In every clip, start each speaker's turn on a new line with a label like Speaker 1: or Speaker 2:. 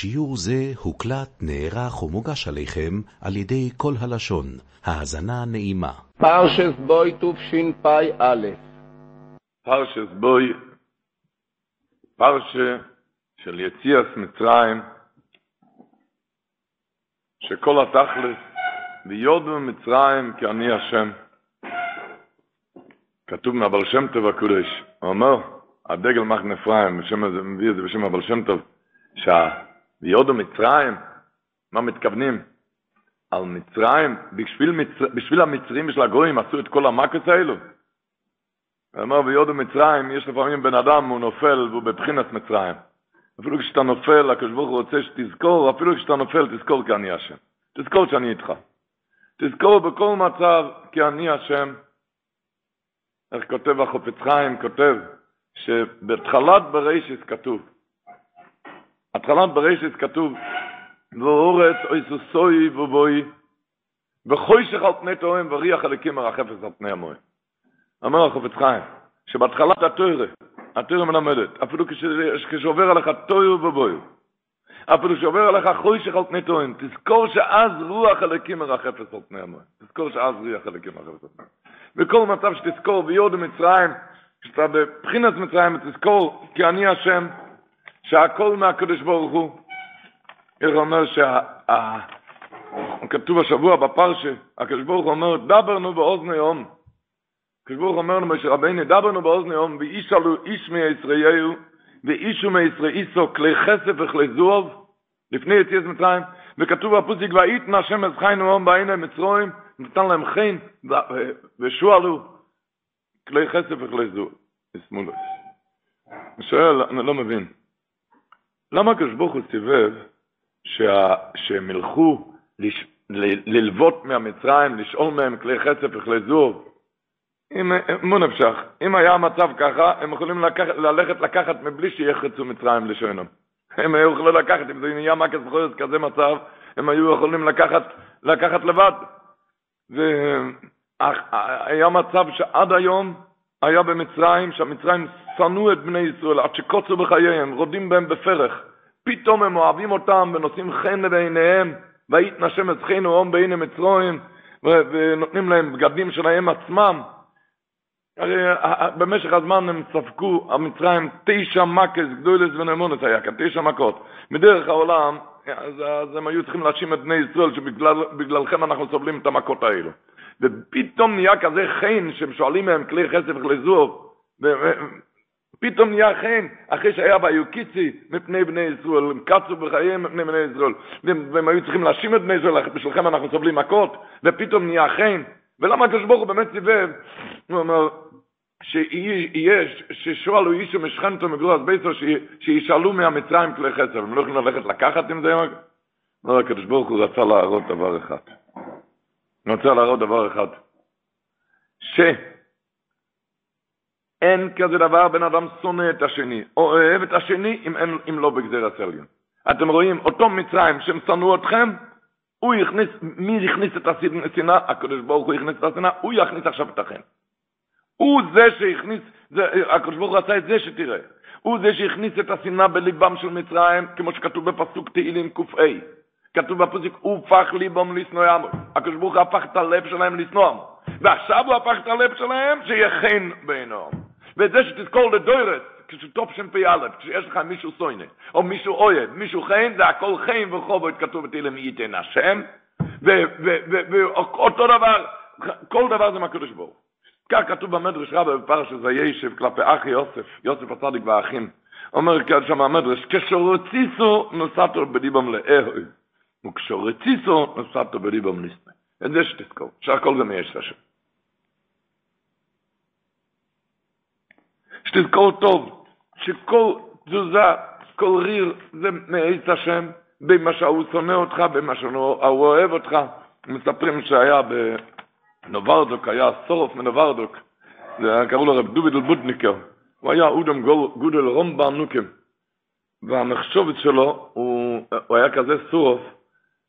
Speaker 1: שיעור זה הוקלט, נערך ומוגש עליכם על ידי כל הלשון. האזנה נעימה.
Speaker 2: פרשס בוי תשפ"א
Speaker 3: פרשס בוי, פרשה של יציאס מצרים, שכל התכלס, ויודו מצרים כי אני השם. כתוב מהבל שם טוב הקודש, הוא אומר, הדגל מחנה אפרים, מביא את זה בשם הבל שם טוב, שהביודו מצרים, מה מתכוונים? על מצרים, בשביל, מצר, בשביל המצרים של הגויים עשו את כל המקס האלו. הוא אומר, ביודו מצרים, יש לפעמים בן אדם, הוא נופל והוא בבחינת מצרים. אפילו כשאתה נופל, הקדוש ברוך הוא רוצה שתזכור, אפילו כשאתה נופל, תזכור כי אני השם. תזכור שאני איתך. תזכור בכל מצב כי אני השם. איך כותב החופץ חיים? כותב שבתחלת בראשית כתוב, התחלת בראשית כתוב, ואורץ אוי סוסוי ובוי, וחוישך על פני תואם וריח הלקים מרחפת על פני המוהם. אמר החופץ חיים, שבהתחלת התוירה, התוירה מלמדת, אפילו כשעובר עליך תויר ובוי, אפילו שעובר עליך חוישך על פני תואם, תזכור שאז רוח הלקים מרחפת על פני המוהם. תזכור שאז רוח הלקים מרחפת על פני. בכל מצב שתזכור ויורד מצרים, כשאתה בבחינת מצרים, תזכור כי אני השם, שהכל מהקדוש ברוך הוא. איך אומר שה... כתוב השבוע בפרשה, הקדוש ברוך אומר, דברנו באוזני יום. הקדוש ברוך אומר למשה רבינו, דברנו באוזני יום, ואישלו איש מישראליהו, ואישו מישראליסו כלי חסף וכלי זוב, לפני יציאת מצרים, וכתוב בפוסיק, ואיתן השם את חיינו יום בעיני מצרים, נתן להם חן, ושואלו, כלי חסף וכלי זוב, שואל, אני לא מבין, למה הקדוש ברוך הוא סיבב שהם ילכו ללוות מהמצרים, לשאול מהם כלי חסף וכלי זוב? אם, מו נפשך, אם היה המצב ככה, הם יכולים לקחת, ללכת לקחת מבלי שיחצו מצרים לשונם. הם היו יכולים לקחת, אם זה נהיה מקס בחודש כזה מצב, הם היו יכולים לקחת, לקחת לבד. והיה מצב שעד היום היה במצרים, שהמצרים שנאו את בני ישראל, עד שקוצו בחייהם, רודים בהם בפרח. פתאום הם אוהבים אותם ונושאים חן לבעיניהם, ויתנשם את חנו הום בעיני מצרים, ונותנים להם בגדים שלהם עצמם. הרי במשך הזמן הם ספגו, המצרים, תשע מקס, גדולס ונאמונס היה כאן, תשע מכות. מדרך העולם, אז, אז הם היו צריכים להאשים את בני ישראל, שבגללכם אנחנו סובלים את המכות האלו. ופתאום נהיה כזה חן, שהם שואלים מהם כלי חסף וכלי זוב, פתאום נהיה חן, אחרי שהיה ביוקיצי מפני בני ישראל, הם קצו בחייהם מפני בני ישראל, והם, היו צריכים להאשים את בני ישראל, בשבילכם אנחנו סובלים מכות, ופתאום נהיה חן. ולמה הקדוש ברוך הוא באמת סיבב? הוא אומר, שיהיה, ששואלו אישו משכנתו מגרוע ביתו, שישאלו מהמצרים כלי חסר, הם לא יכולים ללכת לקחת עם זה? לא, הקדוש ברוך הוא רצה להראות דבר אחד. אני רוצה להראות דבר אחד. שאין כזה דבר בן אדם שונא את השני, או אוהב את השני אם, אין, אם לא בגזיר הסליון. אתם רואים, אותו מצרים שהם שנאו אתכם, הוא יכניס, מי הכניס את השנאה? הקדוש ברוך הוא הכניס את השנאה, הוא יכניס עכשיו את החן. הוא זה שהכניס, זה, הקדוש ברוך הוא עשה את זה שתראה. הוא זה שהכניס את השנאה בליבם של מצרים, כמו שכתוב בפסוק תהילים ק"א. כתוב בפסוק, הופך ליבם לשנוא עמו. הקדוש ברוך הוא הפך את הלב שלהם לשנוא עמו. ועכשיו הוא הפך את הלב שלהם שיהיה חן ואת זה שתזכור לדוירת, כשטוב שם פי א', כשיש לך מישהו סוינה, או מישהו אוהב, מישהו חן, זה הכל חן וחובות כתוב בתהילים ייתן השם, ואותו דבר, כל דבר זה מהקדוש ברוך כך כתוב במדרש רבה בפרשת וישב כלפי אחי יוסף, יוסף הצדיק והאחים. אומר כאן שם המדרש, כשרציסו נוסעתו בדיבם לאהוי, וכשרציסו נוסעתו בדיבם לסנה. את זה שתזכור, שהכל גם יש השם. שתזכור טוב, שכל תזוזה, כל ריר, זה מעץ השם, במה שהוא שונא אותך, במה שהוא אוהב אותך. מספרים שהיה ב... נוברדוק היה סורוף מנוברדוק, קראו לו רב דובידל בודניקר, הוא היה אודם גודל רומבן נוקם, והמחשובת שלו, הוא, הוא היה כזה סורוף,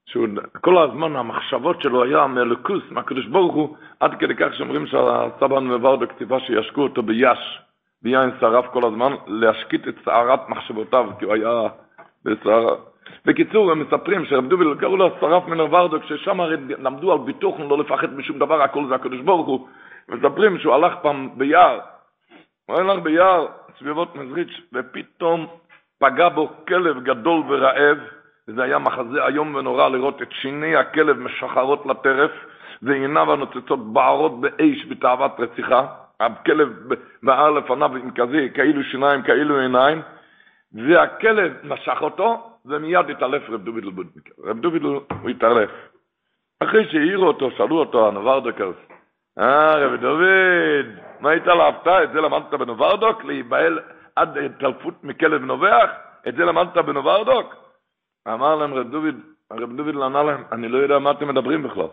Speaker 3: שכל הזמן המחשבות שלו היה מלכוס, מהקדוש ברוך הוא, עד כדי כך שאומרים שהסבא מנוברדוק ציווה שישקו אותו ביש, ביין שרף כל הזמן, להשקיט את סערת מחשבותיו, כי הוא היה בסערה. בקיצור, הם מספרים שרב דוביל, קראו לו שרף מנר ורדוק, ששם הרי למדו על ביטוחן, לא לפחד משום דבר, הכל זה הקדוש ברוך הוא. מספרים שהוא הלך פעם ביער, הוא הלך ביער, סביבות מזריץ', ופתאום פגע בו כלב גדול ורעב, וזה היה מחזה איום ונורא לראות את שיני הכלב משחרות לטרף, ועיניו הנוצצות בערות באש בתאוות רציחה, הכלב בער לפניו עם כזה, כאילו שיניים, כאילו עיניים, והכלב משך אותו, ומיד התעלף רב דובידל בודניקר. רב דובידל הוא התעלף. אחרי שהעירו אותו, שאלו אותו, הנוברדוקרס, אה, רב דוד, מה התעלפת? את זה למדת בנוברדוק? להיבהל עד התעלפות מכלב נובח? את זה למדת בנוברדוק? אמר להם רב דוד, הרב דוד ענה להם, אני לא יודע מה אתם מדברים בכלל.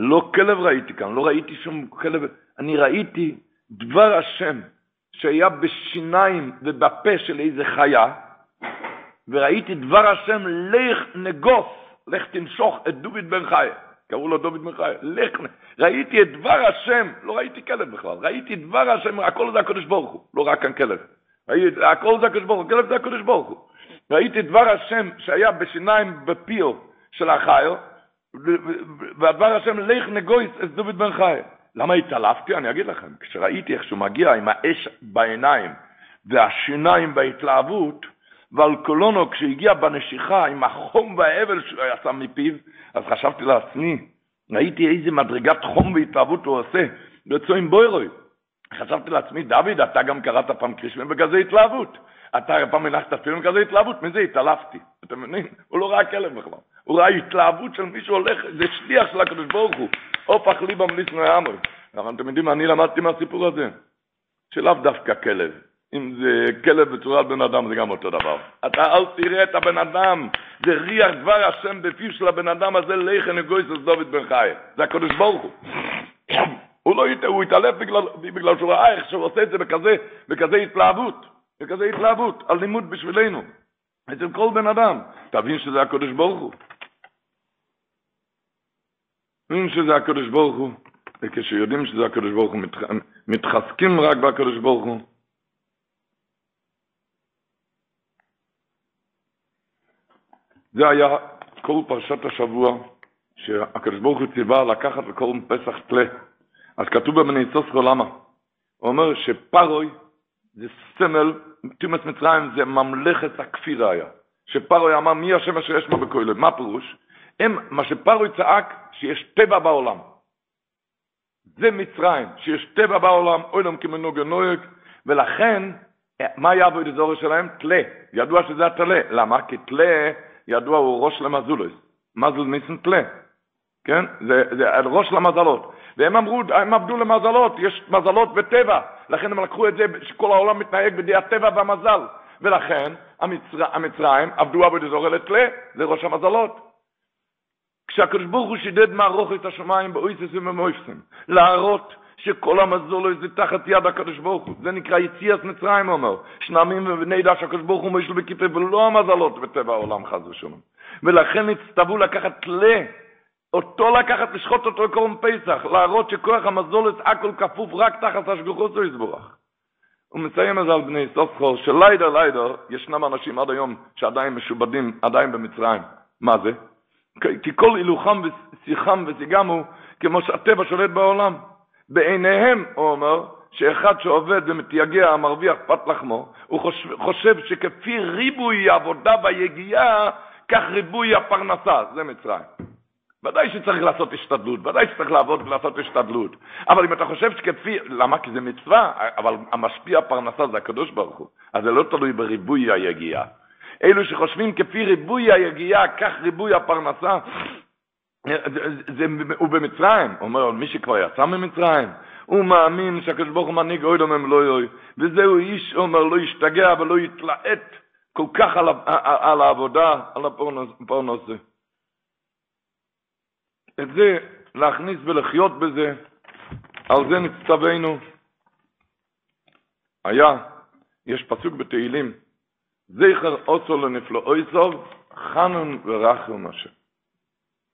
Speaker 3: לא כלב ראיתי כאן, לא ראיתי שום כלב, אני ראיתי דבר השם שהיה בשיניים ובפה של איזה חיה, וראיתי דבר השם, לך נגוס, לך תנשוך את דוד בן חי. קראו לו דוד בן חי. לך, ראיתי את דבר השם, לא ראיתי כלב בכלל, ראיתי דבר השם, הכל זה הקדוש ברוך הוא, לא רק כאן כלב. ראיתי, הכל זה הקדוש ברוך הוא, כלב זה הקדוש ברוך הוא. ראיתי דבר השם שהיה בשיניים בפיו של החיו, והדבר השם, לך נגויס את דוד בן חי. למה התעלפתי? אני אגיד לכם. כשראיתי איך שהוא מגיע עם האש בעיניים והשיניים בהתלהבות, ועל קולונו, כשהגיע בנשיכה עם החום והאבל שהוא עשה מפיו, אז חשבתי לעצמי, ראיתי איזה מדרגת חום והתלהבות הוא עושה, ויוצא עם בוירוי. חשבתי לעצמי, דוד, אתה גם קראת פעם קרישמן בכזה התלהבות. אתה פעם הנחת תפילין בכזה התלהבות, מזה התעלפתי. אתם מבינים? הוא לא ראה כלב בכלל. הוא ראה התלהבות של מישהו הולך, זה שליח של הקדוש ברוך הוא. הופך ליבם ליסנו יאמר. אבל אתם יודעים אני למדתי מהסיפור הזה? שלאו דווקא כלב. אם זה כלב בצורת בן אדם זה גם אותו דבר. אתה אל תראה את הבן אדם, זה ריח דבר השם בפיו של הבן אדם הזה, לכן אגויס אז דוד בן חי. זה הקדוש ברוך הוא. הוא לא הוא יתעלף בגלל, בגלל שהוא ראה איך שהוא עושה את זה בכזה, בכזה התלהבות, בכזה התלהבות, על לימוד בשבילנו. אצל כל בן אדם. תבין שזה הקדוש ברוך הוא. תבין שזה הקדוש ברוך הוא. וכשיודעים שזה הקדוש ברוך הוא, מתחזקים רק בקדוש ברוך הוא. זה היה כל פרשת השבוע, שהקדוש ברוך הוא ציווה לקחת לכל פסח תלה. אז כתוב בבני סוסרו למה? הוא אומר שפרוי זה סמל, תימס מצרים זה ממלכת הכפירה היה. שפרוי אמר מי השם אשר יש בו בכולל, מה פירוש? הם, מה שפרוי צעק, שיש טבע בעולם. זה מצרים, שיש טבע בעולם, אוילם כמנוג ונויג, ולכן, מה היה בעבוד שלהם? תלה. ידוע שזה התלה. למה? כי תלה ידוע הוא ראש למזולוס, מזל ניסן תלה, כן? זה, זה ראש למזלות. והם אמרו, הם עבדו למזלות, יש מזלות בטבע, לכן הם לקחו את זה, שכל העולם מתנהג בדי הטבע והמזל. ולכן המצר, המצרים עבדו עבוד אזור לתלה, זה ראש המזלות. כשהקדוש ברוך הוא שידד מערוך את השמיים באויסס וממויפסים, להראות שכל המזול זה תחת יד הקדוש ברוך הוא. זה נקרא יציאת מצרים, הוא אומר. שנמים ובני דש הקדוש ברוך הוא מוישל בכיפה, ולא המזלות בטבע העולם חס ושלום. ולכן הצטוו לקחת לה, אותו לקחת, לשחוט אותו לקורם פסח, להראות שכוח המזולת הכל כפוף רק תחת השגוחו זו יסבורך. הוא מסיים את זה על בני סוסחור, שליידר ליידר, ישנם אנשים עד היום שעדיין משובדים, עדיין במצרים. מה זה? כי כל הילוכם ושיחם ושיגם הוא כמו שהטבע שולט בעולם. בעיניהם, הוא אומר, שאחד שעובד ומתייגע, מרוויח פת לחמו, הוא חושב, חושב שכפי ריבוי העבודה והיגיעה, כך ריבוי הפרנסה, זה מצרים. ודאי שצריך לעשות השתדלות, ודאי שצריך לעבוד ולעשות השתדלות. אבל אם אתה חושב שכפי, למה? כי זה מצווה, אבל המשפיע הפרנסה זה הקדוש ברוך הוא. אז זה לא תלוי בריבוי היגיעה. אלו שחושבים כפי ריבוי היגיעה, כך ריבוי הפרנסה, זה, הוא במצרים, אומר, מי שכבר יצא ממצרים, הוא מאמין שהקדוש ברוך הוא מנהיג אוי דומם לא יוי, וזהו איש, אומר, לא ישתגע ולא יתלעט כל כך על, על העבודה, על הפורנוס הזה. את זה להכניס ולחיות בזה, על זה נצטווינו. היה, יש פסוק בתהילים, זכר אוסו לנפלאוי סוב, חנון ורחם השם.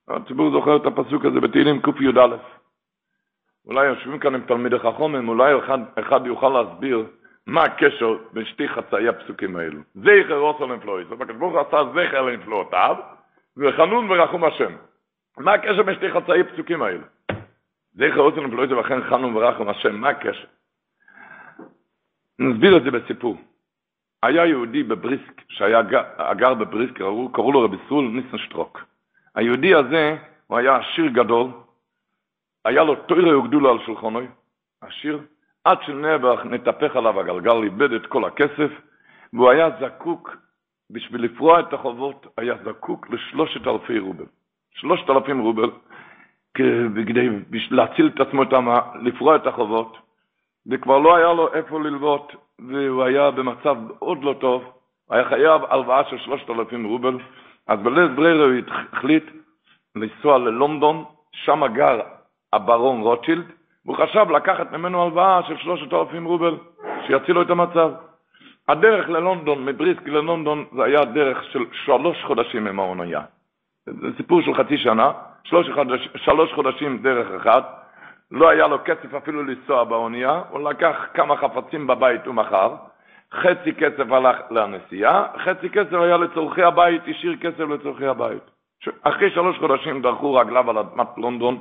Speaker 3: הציבור זוכר את הפסוק הזה בתהילים קי"א. אולי יושבים כאן עם תלמידי חכומים, אולי אחד, אחד יוכל להסביר מה הקשר בין שתי חצאי הפסוקים האלו? זכר רוסו לנפלואיס, הקדוש ברוך עשה זכר לנפלאותיו, וחנון ורחום השם. מה הקשר בין שתי חצאי הפסוקים האלו? זכר רוסו לנפלואיס ולכן חנון ורחום השם, מה הקשר? נסביר את זה בסיפור. היה יהודי בבריסק, שהיה גר בבריסק, קראו, קראו לו רבי סרול ניסנשטרוק. היהודי הזה, הוא היה עשיר גדול, היה לו תוירה וגדולה על שולחנוי, עשיר, עד שנעבך נתהפך עליו הגלגל, איבד את כל הכסף, והוא היה זקוק, בשביל לפרוע את החובות, היה זקוק לשלושת אלפי רובל. שלושת אלפים רובל, כדי להציל את עצמו, לפרוע את החובות, וכבר לא היה לו איפה ללוות, והוא היה במצב מאוד לא טוב, היה חייב הלוואה של שלושת אלפים רובל, אז בלית ברירה הוא החליט לנסוע ללונדון, שם גר הברון רוטשילד, והוא חשב לקחת ממנו הלוואה של שלושת אלפים רובל, שיציל לו את המצב. הדרך ללונדון, מבריסק ללונדון, זה היה דרך של שלוש חודשים עם האונייה. זה סיפור של חצי שנה, שלוש, חודש, שלוש חודשים דרך אחת, לא היה לו כסף אפילו לנסוע באונייה, הוא לקח כמה חפצים בבית ומכר, חצי כסף הלך לנסיעה, חצי כסף היה לצורכי הבית, השאיר כסף לצורכי הבית. אחרי שלוש חודשים דרכו רגליו על אדמת לונדון,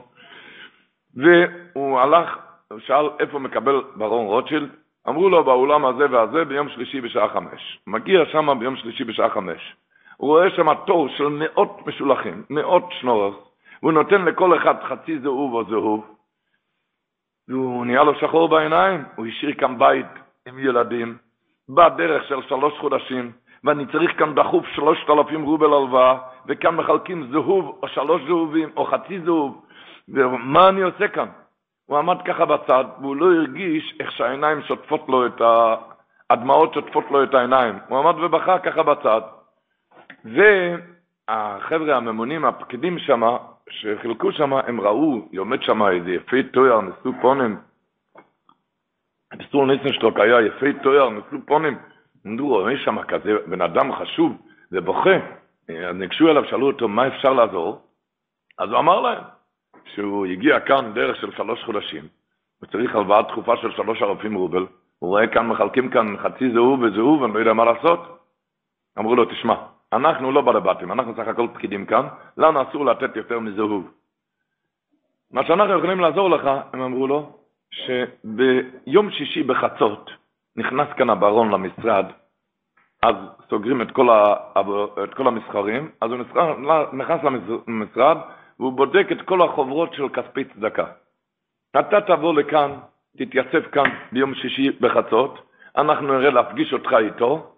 Speaker 3: והוא הלך, שאל איפה מקבל ברון רוטשילד, אמרו לו באולם הזה והזה ביום שלישי בשעה חמש. מגיע שם ביום שלישי בשעה חמש. הוא רואה שם תור של מאות משולחים, מאות שנורס, והוא נותן לכל אחד חצי זהוב או זהוב, והוא נהיה לו שחור בעיניים, הוא השאיר כאן בית עם ילדים, בדרך של שלוש חודשים, ואני צריך כאן דחוף שלושת אלפים רובל הלוואה, וכאן מחלקים זהוב, או שלוש זהובים, או חצי זהוב, ומה אני עושה כאן? הוא עמד ככה בצד, והוא לא הרגיש איך שהעיניים שוטפות לו את ה... הדמעות שוטפות לו את העיניים. הוא עמד ובכה ככה בצד. והחבר'ה הממונים, הפקידים שם, שחילקו שם, הם ראו, עומד שם איזה יפי תואר, נשוא פונים. פסטור ניסנשטוק היה יפי תואר, נשוא פונים. אמרו, רואה שם כזה בן אדם חשוב, ובוכה. אז ניגשו אליו, שאלו אותו, מה אפשר לעזור? אז הוא אמר להם, שהוא הגיע כאן דרך של שלוש חודשים, וצריך הלוואה דחופה של שלוש אלפים רובל, הוא רואה כאן, מחלקים כאן חצי זהוב וזהוב, אני לא יודע מה לעשות. אמרו לו, תשמע, אנחנו לא בעלי אנחנו סך הכל פקידים כאן, לנו אסור לתת יותר מזהוב. מה שאנחנו יכולים לעזור לך, הם אמרו לו, שביום שישי בחצות נכנס כאן הברון למשרד, אז סוגרים את כל, ה, את כל המסחרים, אז הוא נכנס למשרד והוא בודק את כל החוברות של כספי צדקה. אתה תבוא לכאן, תתייצב כאן ביום שישי בחצות, אנחנו נראה להפגיש אותך איתו,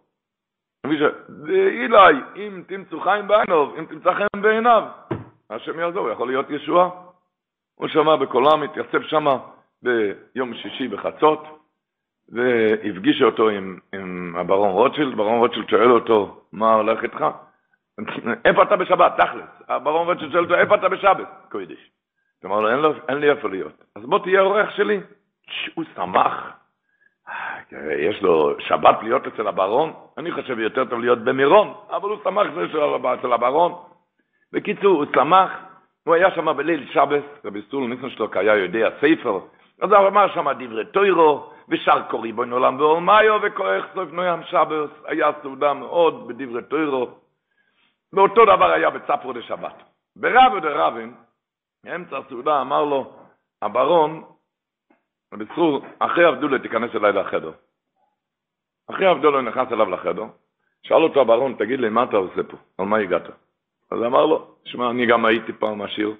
Speaker 3: ואילי, אם תמצאו חיים בעיניו, אם תמצא חיים בעיניו, השם יעזור, יכול להיות ישועה. הוא שמע בקולם, התייצב שם ביום שישי בחצות, והפגיש אותו עם, עם הברון רוטשילד, ברון רוטשילד שואל אותו, מה הולך איתך? איפה אתה בשבת, תכלס? הברון רוטשילד שואל אותו, איפה אתה בשבת? קוידיש. הוא אמר לו, אין, לי איפה להיות. אז בוא תהיה אורח שלי. הוא שמח, יש לו שבת להיות אצל הברון, אני חושב יותר טוב להיות במירון, אבל הוא שמח זה אצל הברון. בקיצור, הוא שמח, הוא היה שם בליל שבס, רבי סטול ניסנשטוק היה יודע ספר, אז הוא אמר שם דברי טוירו, ושר קורי בו עולם ואולמיו, וכוח סוף נוים שבס, היה סעודה מאוד בדברי טוירו, ואותו דבר היה בצפרו דשבת. ברב ודרבין, באמצע הסעודה אמר לו, הברון, רבי אחרי אבדולה תיכנס אליי לחדר. אחרי אבדולה נכנס אליו לחדר, שאל אותו הברון, תגיד לי, מה אתה עושה פה? על מה הגעת? אז אמר לו, שמע, אני גם הייתי פעם עשיר,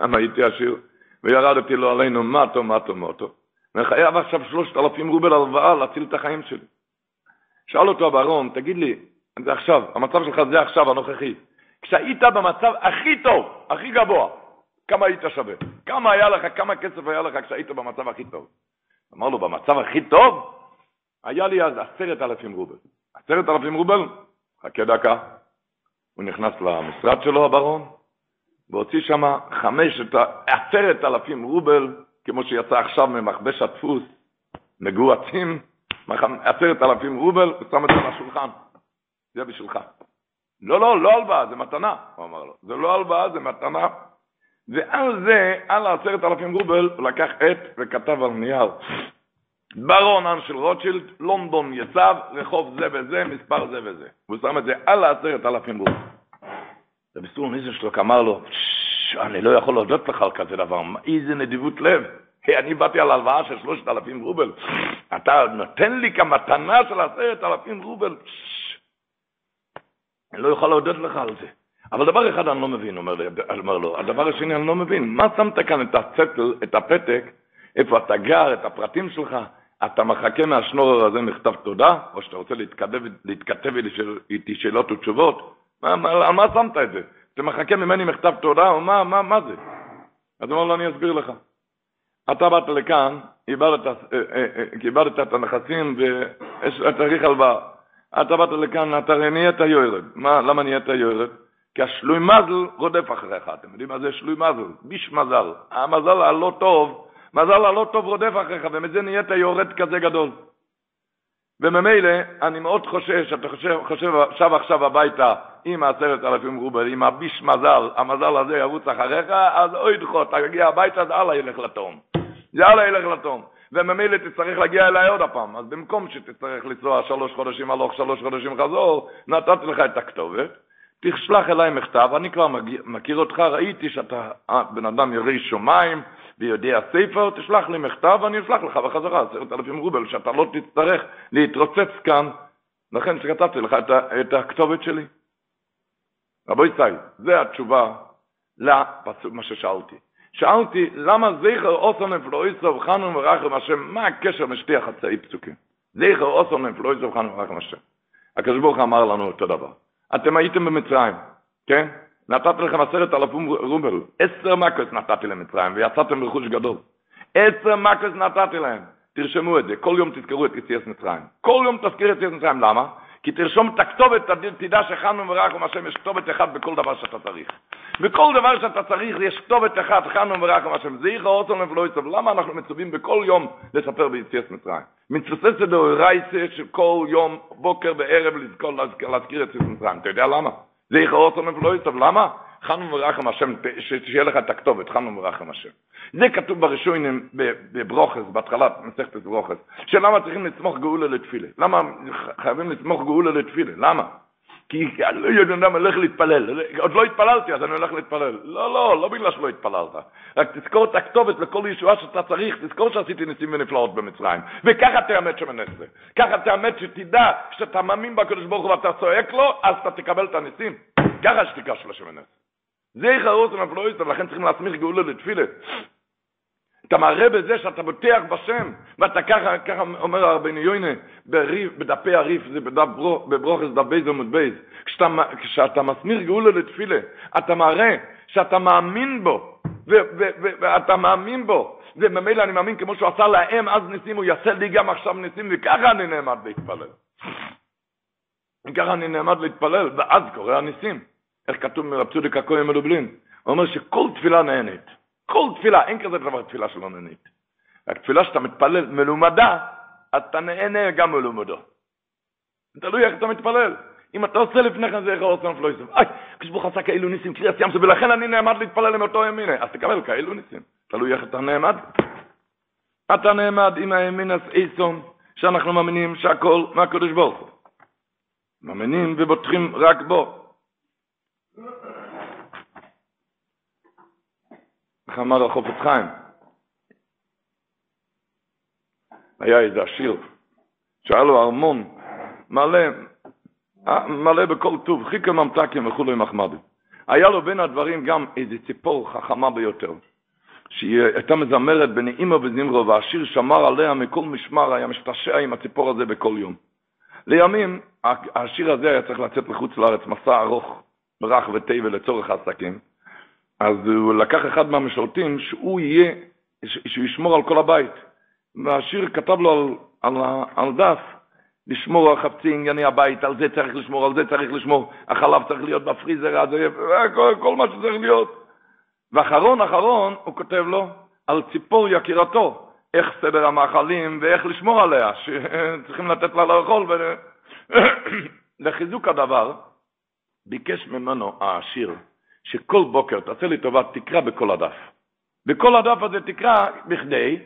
Speaker 3: גם הייתי עשיר, וירדתי לו עלינו מטו, מטו, מטו. וחייב עכשיו שלושת אלפים רובל הלוואה להציל את החיים שלי. שאל אותו הברון, תגיד לי, זה עכשיו, המצב שלך זה עכשיו, הנוכחי. כשהיית במצב הכי טוב, הכי גבוה, כמה היית שווה? כמה היה לך, כמה כסף היה לך כשהיית במצב הכי טוב? אמר לו, במצב הכי טוב? היה לי אז עשרת אלפים רובל. עשרת אלפים רובל? חכה דקה. הוא נכנס למשרד שלו, הברון, והוציא שם חמשת, עשרת אלפים רובל, כמו שיצא עכשיו ממכבש הדפוס, מגועצים, עשרת אלפים רובל, הוא שם את זה על השולחן. זה בשבילך. לא, לא, לא הלוואה, זה מתנה, הוא אמר לו. זה לא הלוואה, זה מתנה. ועל זה, על העשרת אלפים רובל, הוא לקח עט וכתב על נייר. ברון אנשל רוטשילד, לונדון יצב, רחוב זה וזה, מספר זה וזה. והוא שם את זה על העשרת אלפים רובל. רבי סטרון איזנשלוק אמר לו, אני לא יכול להודות לך על כזה דבר, איזה נדיבות לב. Hey, אני באתי על הלוואה של שלושת אלפים רובל, אתה נותן לי כמתנה של עשרת אלפים רובל, אני לא יכול להודות לך על זה. אבל דבר אחד אני לא מבין, אומר, לי, אומר לו, הדבר השני אני לא מבין, מה שמת כאן את הצטל, את הפתק, איפה אתה גר, את הפרטים שלך, אתה מחכה מהשנורר הזה מכתב תודה, או שאתה רוצה להתכתב, להתכתב איתי שאלות ותשובות, מה, מה, על מה שמת את זה? אתה מחכה ממני מכתב תודה, או מה, מה, מה זה? אז הוא אומר לו, אני אסביר לך. אתה באת לכאן, איבדת, אה, אה, אה, את הנכסים וצריך הלוואה. אתה באת לכאן, אתה נהיית יורד. מה, למה נהיית יורד? כי השלוי מזל רודף אחריך. אתם יודעים מה זה שלוי מזל? ביש מזל. המזל הלא טוב, מזל הלא טוב רודף אחריך, ומזה נהיית יורד כזה גדול. וממילא, אני מאוד חושש, אתה חושב, חושב, שב עכשיו הביתה עם העשרת אלפים רובל, עם הביש מזל, המזל הזה ירוץ אחריך, אז אוי דחו, תגיע הביתה, זה הלאה ילך לתום. הלאה ילך לתום. וממילא תצטרך להגיע אליי עוד הפעם. אז במקום שתצטרך לנסוע שלוש חודשים הלוך, שלוש חודשים חזור, נתתי לך את הכתובת, תשלח אליי מכתב, אני כבר מכיר אותך, ראיתי שאתה אה, בן אדם ירא שמיים ויודע ספר, תשלח לי מכתב ואני אשלח לך בחזרה עשרת אלפים רובל, שאתה לא תצטרך להתרוצץ כאן, לכן שכתבתי לך את, את הכתובת שלי. רבו ישראל, זה התשובה לפסוק, מה ששאלתי. שאלתי, למה זכר אוסון אפלואיסוב חנו ורחם השם, מה הקשר משתי החצאי פסוקים? זכר אוסון אפלואיסוב חנו ורחם השם. הקדוש ברוך אמר לנו אותו דבר. אתם הייתם במצרים, כן? נתתי לכם עשרת אלפים רובל, עשר מקוס נתתי למצרים, ויצאתם ברכוש גדול. עשר מקוס נתתי להם. תרשמו את זה, כל יום תזכרו את יציאת מצרים. כל יום תזכיר את יציאת מצרים, למה? כי תרשום את הכתובת, תדע שחנו ורחם השם, יש כתובת אחת בכל דבר שאתה צריך. בכל דבר שאתה צריך יש כתובת אחת, חנו ורחם השם. זיכר אוסון ולא יצב. למה אנחנו מצווים בכל יום לספר ביציאת מצרים? מצווה זה דאורייסה שכל יום, בוקר וערב, לזכור, להזכיר את יציאת מצרים. אתה יודע למה? זיכר אוסון ולא יצב. למה? חנו ורחם השם, שיהיה לך את הכתובת, חנו ורחם השם. זה כתוב בראשונים בברוכס, בהתחלת מסכת ברוכס, שלמה צריכים לצמוח גאולה לתפילה. למה חייבים לצמוח גאולה לתפילה? למה? כי לא יודע למה הולך להתפלל. עוד לא התפללתי, אז אני הולך להתפלל. לא, לא, לא בגלל שלא התפללת. רק תזכור את הכתובת לכל ישועה שאתה צריך, תזכור שעשיתי ניסים ונפלאות במצרים. וככה תאמת שמנס זה. ככה תאמת שתדע שאתה מאמין בקדוש ברוך הוא ואתה צועק לו, אז אתה תקבל את הניסים. ככה שתיגש לשמנס. זה יחרוס ומפלויסט, ולכן צריכים להסמיך גאולה לתפילה. אתה מראה בזה שאתה בוטח בשם, ואתה ככה, ככה אומר הרבני יוינה, בדפי הריף, זה בדף ברוך, בברוכס דף בייז עמוד בייז, כשאתה, כשאתה מסמיר גאולה לתפילה, אתה מראה שאתה מאמין בו, ואתה מאמין בו, וממילא אני מאמין כמו שהוא עשה להם אז ניסים, הוא יעשה לי גם עכשיו ניסים, וככה אני נעמד להתפלל. וככה אני נעמד להתפלל, ואז קורה הניסים. איך כתוב מרב צודק הכהן מלובלין? הוא אומר שכל תפילה נהנית. כל תפילה, אין כזה דבר תפילה שלא נהנית. רק תפילה שאתה מתפלל מלומדה, אתה נהנה גם מלומדו. תלוי איך אתה מתפלל. אם אתה עושה לפני כן זה איך עושה נפלו יסוף. איי, כשברוך עשה כאלו ניסים, קריאת ים, ולכן אני נעמד להתפלל אותו ימינה. אז תקבל כאלו ניסים. תלוי איך אתה נעמד. אתה נעמד עם הימינס איסון, שאנחנו מאמינים שהכל מהקדוש ברוך הוא. מאמינים ובוטחים רק בו. איך אמר החופץ חיים? היה איזה עשיר, שהיה לו ארמון מלא, מלא בכל טוב, חיכה ממתקים וכולי מחמדי. היה לו בין הדברים גם איזה ציפור חכמה ביותר, שהיא הייתה מזמרת בנעימה וזמרו, והשיר שמר עליה מכל משמר, היה משתשע עם הציפור הזה בכל יום. לימים, השיר הזה היה צריך לצאת לחוץ לארץ, מסע ארוך, ברח וטבע לצורך העסקים, אז הוא לקח אחד מהמשרתים שהוא יהיה, שהוא ישמור על כל הבית. והשיר כתב לו על, על, על דף, לשמור על חפצי ענייני הבית, על זה צריך לשמור, על זה צריך לשמור, החלב צריך להיות בפריזר, אז כל, כל מה שצריך להיות. ואחרון אחרון הוא כותב לו על ציפור יקירתו, איך סדר המאכלים ואיך לשמור עליה, שצריכים לתת לה לאכול. ו... לחיזוק הדבר, ביקש ממנו העשיר, שכל בוקר, תעשה לי טובה, תקרא בכל הדף. בכל הדף הזה תקרא בכדי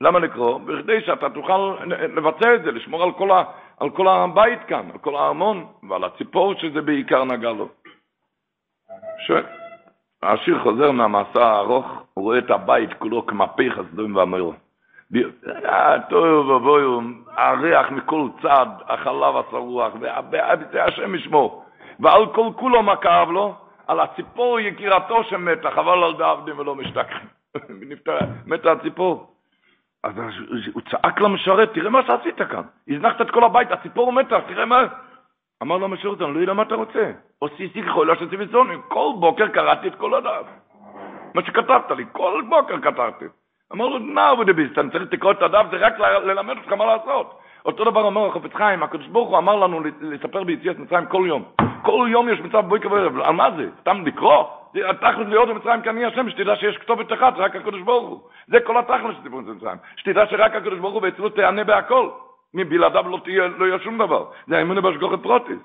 Speaker 3: למה לקרוא? בכדי שאתה תוכל לבצע את זה, לשמור על כל, ה, על כל הבית כאן, על כל הארמון, ועל הציפור שזה בעיקר נגע לו. ש... השיר חוזר מהמסע הארוך, הוא רואה את הבית כולו כמפי חסדוים ואמרו. טוב ובואו, הריח מכל צד, החלב השרוח, זה השם ישמו. ועל כל כולו מה כאב לו? על הציפור יקירתו שמתה, חבל על דעבדים ולא משתכחים. מתה הציפור. אז הוא צעק למשרת, תראה מה שעשית כאן. הזנחת את כל הבית, הציפור מתה, תראה מה... אמר לו המשרת, אני לא יודע מה אתה רוצה. עושי סיכחו, לא שעשי וזונים. כל בוקר קראתי את כל הדף. מה שכתבת לי, כל בוקר כתבתי. אמר לו, נא עבודי ביסט, אני צריך לקרוא את הדף, זה רק ללמד אותך מה לעשות. אותו דבר אמר החפץ חיים, הקדוש ברוך הוא אמר לנו לספר ביציאת מצרים כל יום. כל יום יש מצב בויקר וערב, על מה זה? סתם לקרוא? זה התכלס להיות במצרים כי אני השם, שתדע שיש כתובת אחת, רק הקדוש ברוך הוא. זה כל התכלס של דיבור במצרים. שתדע שרק הקדוש ברוך הוא באצילות תענה בהכל. מבלעדיו לא, תהיה, לא יהיה שום דבר. זה האמונה בהשגוחת פרוטיס.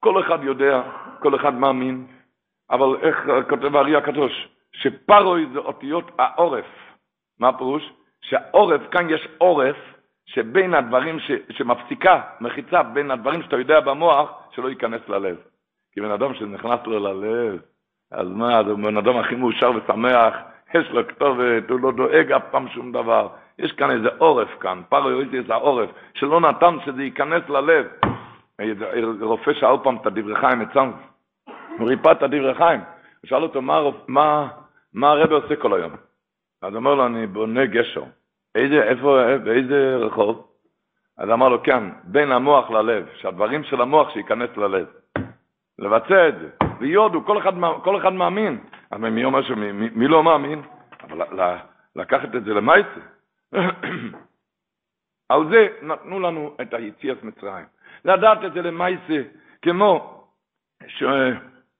Speaker 3: כל אחד יודע, כל אחד מאמין, אבל איך כותב הארי הקדוש? שפרוי זה אותיות העורף. מה הפירוש? שהעורף, כאן יש עורף שבין הדברים ש, שמפסיקה, מחיצה בין הדברים שאתה יודע במוח, שלא ייכנס ללב. כי בן אדם שנכנס לו ללב, אז מה, זה בן אדם הכי מאושר ושמח, יש לו כתובת, הוא לא דואג אף פעם שום דבר. יש כאן איזה עורף כאן, פרויוריטיס העורף, שלא נתן שזה ייכנס ללב. רופא שאל פעם את הדברי חיים אצלנו, הוא ריפא את הדברי חיים, הוא שאל אותו מה, מה, מה הרב עושה כל היום? אז אמר לו, אני בונה גשר. איזה, איפה, באיזה רחוב? אז אמר לו, כן, בין המוח ללב, שהדברים של המוח שייכנס ללב. לבצע את זה. ויודו, כל אחד, כל אחד מאמין. אז מי אומר שמי מי, מי לא מאמין? אבל לקחת את זה למעשה. על זה נתנו לנו את היציאת מצרים. לדעת את זה למעשה, כמו ש,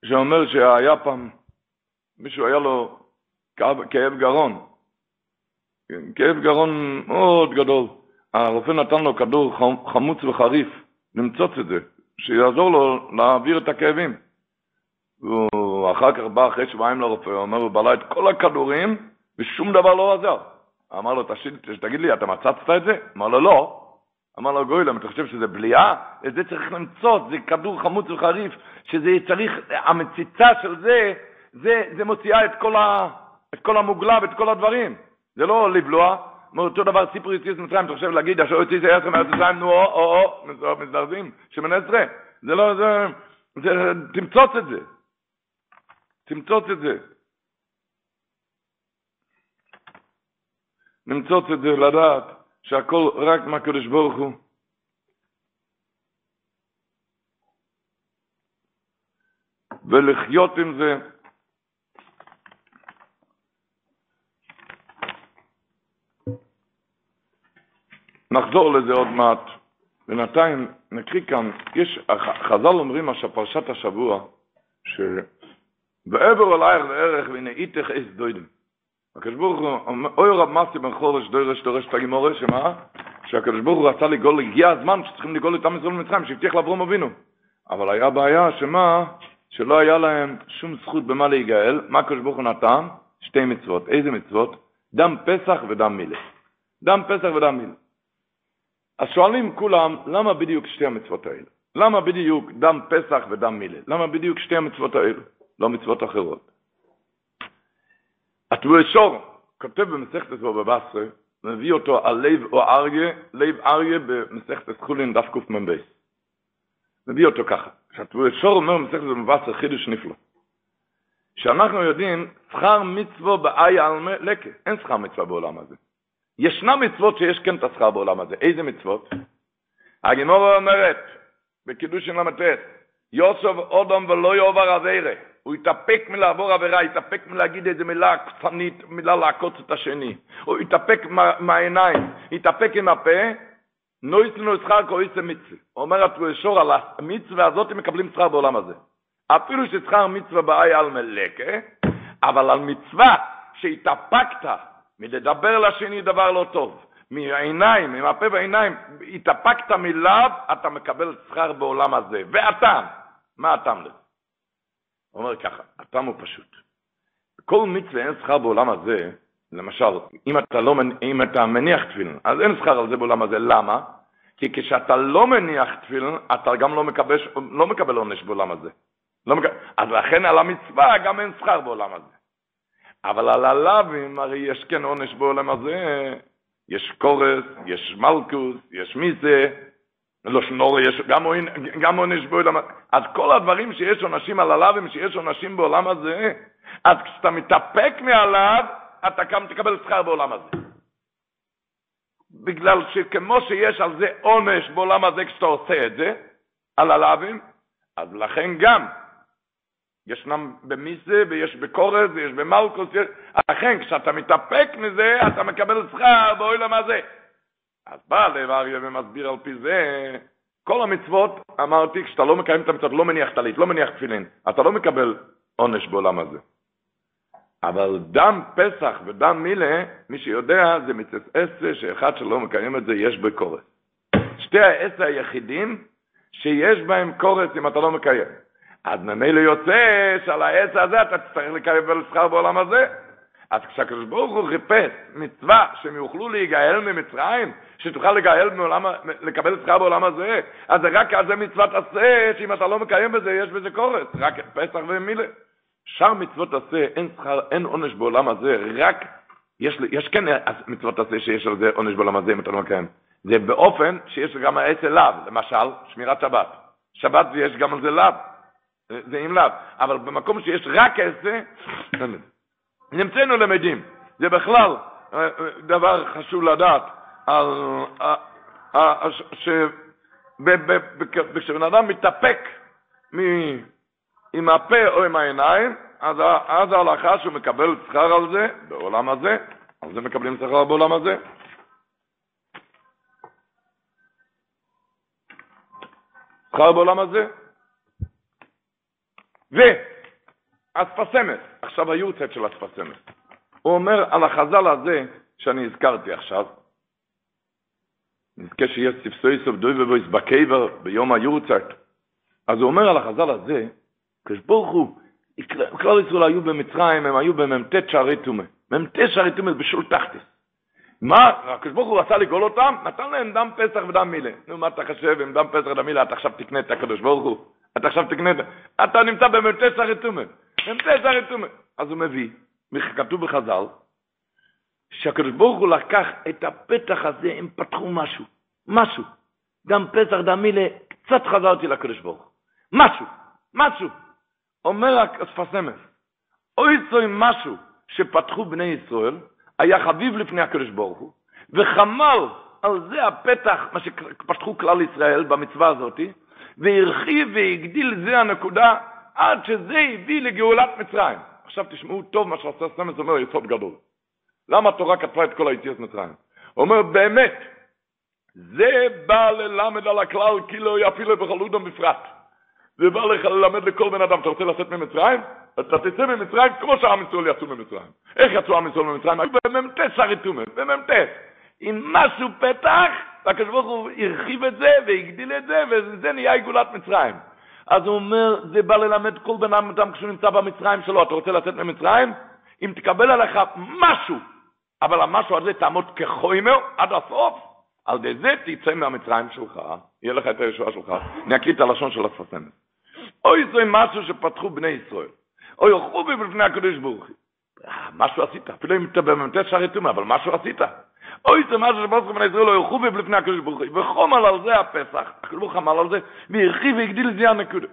Speaker 3: שאומר שהיה פעם, מישהו היה לו כאב, כאב גרון, כן, כאב גרון מאוד גדול. הרופא נתן לו כדור חמוץ וחריף, למצוץ את זה, שיעזור לו להעביר את הכאבים. והוא אחר כך בא אחרי שבועיים לרופא, הוא אומר, הוא בלע את כל הכדורים, ושום דבר לא עזר. אמר לו, תגיד לי, אתה מצצת את זה? אמר לו, לא. אמר לו, גוילם, אתה חושב שזה בליעה? את זה צריך למצוץ, זה כדור חמוץ וחריף, שזה צריך, המציצה של זה, זה, זה מוציאה את כל, ה, את כל המוגלה ואת כל הדברים. זה לא לבלוע, אותו דבר סיפור יציאת מצרים, אתה חושב להגיד, יוציא זה עשר מארץ מצרים, נו, או, או, או, מזדרזים, שמן עשרה. זה לא, זה, זה, תמצוץ את זה. תמצוץ את זה. נמצוץ את זה, לדעת שהכל רק מהקדוש ברוך הוא. ולחיות עם זה נחזור לזה עוד מעט. בינתיים נקריא כאן, יש, חז"ל אומרים פרשת השבוע, שבעבר אלייך לערך והנה איתך אס דוידם. הקדוש ברוך הוא, אוי רב מסי בן חורש דורש דורש תגימורש, שמה? שהקדוש ברוך הוא רצה לגאול, הגיע הזמן שצריכים לגאול את עם ישראל במצרים, שהבטיח לאברום אבינו. אבל היה בעיה שמה? שלא היה להם שום זכות במה להיגאל. מה הקדוש ברוך הוא נתן? שתי מצוות. איזה מצוות? דם פסח ודם מילה. דם פסח ודם מילה. אז שואלים כולם, למה בדיוק שתי המצוות האלה? למה בדיוק דם פסח ודם מילה? למה בדיוק שתי המצוות האלה? לא מצוות אחרות. הטבועשור כותב במסכת הזו בבסרה, מביא אותו על לב או אריה, לב אריה במסכת הסחולין דף קמ"ב. מביא אותו ככה, שהטבועשור אומר במסכת הזו בבסרה חידוש נפלא. שאנחנו יודעים, שכר מצווה באי על לקה, אין שכר מצווה בעולם הזה. ישנה מצוות שיש כן את השכר בעולם הזה. איזה מצוות? הגמורה אומרת, בקידושין ל"ט, יוסף אודום ולא יעבור עבירה. הוא יתאפק מלעבור עבירה, יתאפק מלהגיד איזה מילה קפנית, מילה לעקוץ את השני. הוא יתאפק מהעיניים, יתאפק עם הפה, נויס לנו שכר כויס מצווה. אומר התרושור על המצווה הזאת מקבלים שכר בעולם הזה. אפילו ששכר מצווה באי על מלקה, אבל על מצווה שהתאפקת מלדבר לשני דבר לא טוב, מעיניים, עם הפה והעיניים, התאפקת מלאו, אתה מקבל שכר בעולם הזה. והטעם, מה הטעם לזה? הוא אומר ככה, הטעם הוא פשוט. כל מצווה אין שכר בעולם הזה, למשל, אם אתה, לא, אם אתה מניח תפילין, אז אין שכר על זה בעולם הזה, למה? כי כשאתה לא מניח תפילין, אתה גם לא מקבל, לא מקבל עונש בעולם הזה. לא מקבל, אז לכן על המצווה גם אין שכר בעולם הזה. אבל על הלאווים הרי יש כן עונש בעולם הזה, יש קורס, יש מלכוס, יש מיזה, לא שנור, יש גם, גם עונש בעולם הזה. אז כל הדברים שיש עונשים על הלאווים, שיש עונשים בעולם הזה, אז כשאתה מתאפק מעליו, אתה גם תקבל שכר בעולם הזה. בגלל שכמו שיש על זה עונש בעולם הזה כשאתה עושה את זה, על הלאווים, אז לכן גם ישנם במיזה ויש בקורס ויש במלכוס, לכן כשאתה מתאפק מזה, אתה מקבל שכר בעולם הזה. אז בא לב אריה ומסביר על פי זה, כל המצוות, אמרתי, כשאתה לא מקיים את המצוות, לא מניח טלית, לא מניח תפילין, אתה לא מקבל עונש בעולם הזה. אבל דם פסח ודם מילה, מי שיודע, זה מצווה עשר, שאחד שלא מקיים את זה, יש בקורס. שתי העשר היחידים שיש בהם קורס אם אתה לא מקיים. אז ממילא יוצא שעל העץ הזה אתה תצטרך לקבל שכר בעולם הזה. אז כשהקדוש ברוך הוא חיפש מצווה שהם יוכלו להיגאל ממצרים, שתוכל לגאל מעולם, לקבל שכר בעולם הזה, אז זה רק על זה מצוות עשה, שאם אתה לא מקיים בזה, יש בזה קורס, רק פסח ומילה. שאר מצוות עשה, אין שכר, אין עונש בעולם הזה, רק, יש, יש כן מצוות עשה שיש על זה עונש בעולם הזה, אם אתה לא מקיים. זה באופן שיש גם העץ אליו, למשל, שמירת שבת. שבת ויש גם על זה לאו. זה עם לאו. אבל במקום שיש רק עשה, נמצאנו למדים. זה בכלל אה, אה, דבר חשוב לדעת, על, אה, כשבן אדם מתאפק עם הפה או עם העיניים, אז ההלכה שהוא מקבל שכר על זה בעולם הזה, על זה מקבלים שכר בעולם הזה. שכר בעולם הזה. והספסמת, עכשיו היורצת של הספסמת, הוא אומר על החז"ל הזה שאני הזכרתי עכשיו, נזכה שיש ספסוי סוף דוי ובויס בקבר ביום היורצת, אז הוא אומר על החז"ל הזה, כשברוך הוא, כלל ישראל היו במצרים, הם היו במ"ט שערי טומא. מ"ט שערי טומא בשול תחתיס. מה, הקדוש הוא רצה לגאול אותם, נתן להם דם פסח ודם מילה. נו, מה אתה חושב, עם דם פסח ודם מילה, אתה עכשיו תקנה את הקדוש ברוך הוא? אתה עכשיו תקנה את... אתה נמצא במ"ט שערי טומא. מ"ט שערי טומא. אז הוא מביא, כתוב בחז"ל, שהקדוש ברוך הוא לקח את הפתח הזה, הם פתחו משהו. משהו. דם פסח, דם מילה, קצת חזרתי לקדוש ברוך הוא. משהו. משהו. אומר הספסמס, אוי צוי משהו שפתחו בני ישראל, היה חביב לפני הקדוש ברוך הוא, וחמל על זה הפתח, מה שפתחו כלל ישראל במצווה הזאת, והרחיב והגדיל זה הנקודה, עד שזה הביא לגאולת מצרים. עכשיו תשמעו טוב מה שעשה סמס אומר יסוד גדול. למה התורה כתבה את כל היציאות מצרים? הוא אומר באמת, זה בא ללמד על הכלל כאילו יפילו בחלודו בפרט. זה בא לך ללמד לכל בן אדם, אתה רוצה לצאת ממצרים? אתה תצא ממצרים כמו שעם ישראל יצאו ממצרים. איך יצאו עם ישראל ממצרים? היו במ"ט שריתומה, במ"ט. עם משהו פתח, והקדוש ברוך הוא הרחיב את זה והגדיל את זה, וזה נהיה עיגולת מצרים. אז הוא אומר, זה בא ללמד כל בן אדם כשהוא נמצא במצרים שלו, אתה רוצה לצאת ממצרים? אם תקבל עליך משהו, אבל המשהו הזה תעמוד כחוימר עד הסוף, על ידי זה תצא מהמצרים שלך, יהיה לך את הישועה שלך. אני אקריא את הלשון של הספסמת. אוי זה משהו שפתחו בני ישראל. אוי חובי בפני הקדוש ברוך הוא. משהו עשית, אפילו אם אתה במ"ט שערי אבל משהו עשית. אוי זה משהו שפתחו בני ישראל, אוי חובי בפני הקדוש ברוך הוא. וחומל על זה הפסח, הקדוש ברוך עמל על זה, והרחיב והגדיל את זה הנקודה.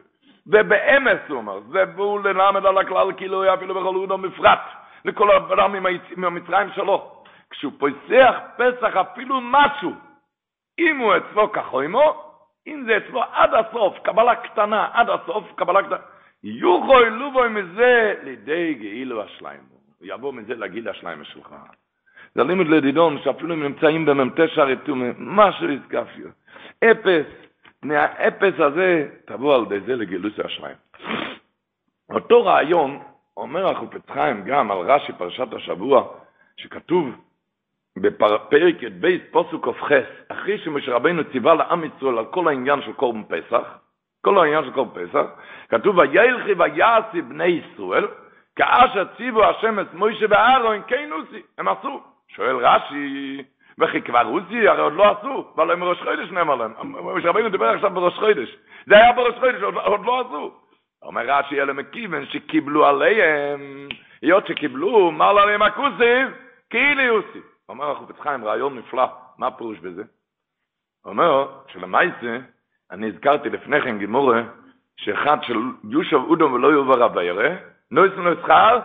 Speaker 3: ובאמס הוא אומר, זה בואו ללמד על הכלל כאילו היה אפילו בכל אודו מפרט, לכל אדם עם המצרים שלו. כשהוא פוסח פסח אפילו משהו, אם הוא אצלו כחוימו, אם זה אצלו עד הסוף, קבלה קטנה, עד הסוף, קבלה קטנה, יוכוי לובוי מזה לידי גאילו השליימו. הוא יבוא מזה לגיל השליימה שלך. זה לימוד לדידון, שאפילו אם נמצאים במ"ט שערי תומה, משהו יסקפיו. אפס, מהאפס הזה, תבוא על ידי זה לגילוס השליים. אותו רעיון, אומר החופץ חיים גם על רש"י פרשת השבוע, שכתוב בפרק י"ב פוסוק כ"ח, אחרי שמשה רבנו ציווה לעם ישראל על כל העניין של קורבן פסח, כל העניין של כל פסח, כתוב וילכי ויעשי בני ישראל, כאשר ציוו השם מוישה ואהרון, כן עושי, הם עשו. שואל רש"י, וכי כבר עושי, הרי עוד לא עשו, אבל הם בראש חודש נאמר להם. משה רבינו דיבר עכשיו בראש חודש. זה היה בראש חודש, עוד, לא עשו. אומר רש"י, אלה מכיוון שקיבלו עליהם, היות שקיבלו, מר עליהם הכוסיב, כאילו יוסי. אומר החופץ חיים, רעיון נפלא, מה הפירוש בזה? אומר שלמעשה, אני הזכרתי לפני כן גימורה, שאחד של יושב אודום ולא יובר הבירה, נויסן לו שכר,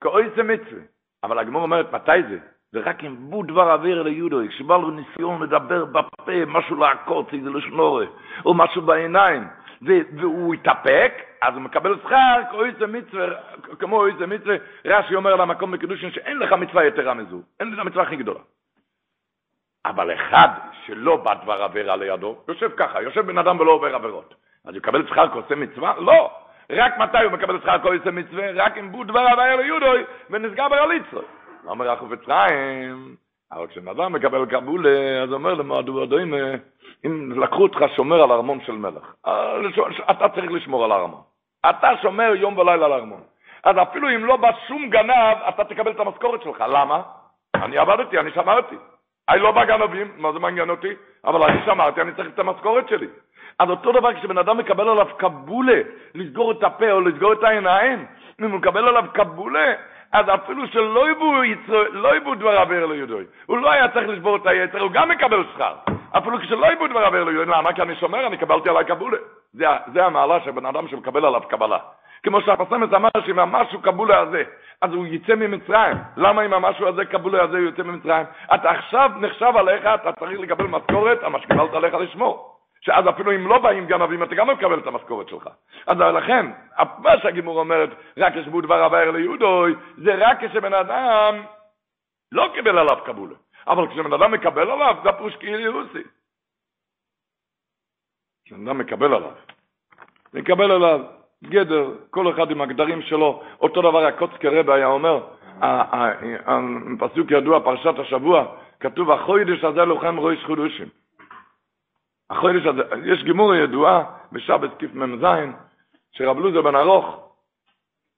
Speaker 3: כאויסה מצווה. אבל הגמור אומרת, מתי זה? זה רק אם בו דבר אוויר ליודו, כשבא לו ניסיון לדבר בפה, משהו לעקוץ, איזה לשנורה, או משהו בעיניים, והוא יתאפק, אז הוא מקבל שכר, כאויסה מצווה, כמו אויסה מצווה, רש"י אומר למקום בקידושין שאין לך מצווה יתרה מזו, אין לך מצווה הכי גדולה. אבל אחד שלא בא דבר עבירה לידו, יושב ככה, יושב בן אדם ולא עובר עבירות. אז הוא יקבל שכר כעושה מצווה? לא. רק מתי הוא מקבל שכר כעושה מצווה? רק אם בו דבר עבירה ליודוי ונסגר ברליצרו. אומר החופץ חיים, אבל כשבן אדם מקבל קבולה, אז אומר למועדו אדוים, אם לקחו אותך שומר על ארמון של מלך, אתה צריך לשמור על הארמון. אתה שומר יום ולילה על הארמון. אז אפילו אם לא בא שום גנב, אתה תקבל את המשכורת שלך. למה? אני עבדתי, אני שמרתי. אני לא בא גנבים, מה זה מעניין אותי? אבל אני שמרתי, אני צריך את המשכורת שלי. אז אותו דבר כשבן אדם מקבל עליו קבולה, לסגור את הפה או לסגור את העיניים, אם הוא מקבל עליו קבולה, אז אפילו שלא יבוא, לא יבוא דבר עבר לידוי, הוא לא היה צריך לשבור את היצר, הוא גם מקבל שכר. אפילו כשלא יבוא דבר עבר לידוי, למה? כי אני שומר, אני קיבלתי עליי קבולה. זה, זה המעלה של בן אדם שמקבל עליו קבלה. כמו שהפסמס אמר שאם המשהו קבולה הזה, אז הוא יצא ממצרים. למה אם המשהו הזה קבולה הזה הוא יוצא ממצרים? אתה עכשיו נחשב עליך, אתה צריך לקבל משכורת, מה שקיבלת עליך לשמור. שאז אפילו אם לא באים גנבים, אתה גם מקבל את המשכורת שלך. אז לכן, מה שהגימור אומרת, רק ישבו דבר עבר ליהודוי, זה רק כשבן אדם לא קיבל עליו קבולה. אבל כשבן אדם מקבל עליו, זה הפרוש כאילו יוסי. כשבן אדם מקבל עליו, מקבל עליו גדר, כל אחד עם הגדרים שלו, אותו דבר הקוצקי רבי היה אומר, פסוק ידוע, פרשת השבוע, כתוב, החוידש הזה לוחם ראש חודשים. החודש הזה, יש גימור ידועה בשבת קמ"ז, שרב לוזר בן ארוך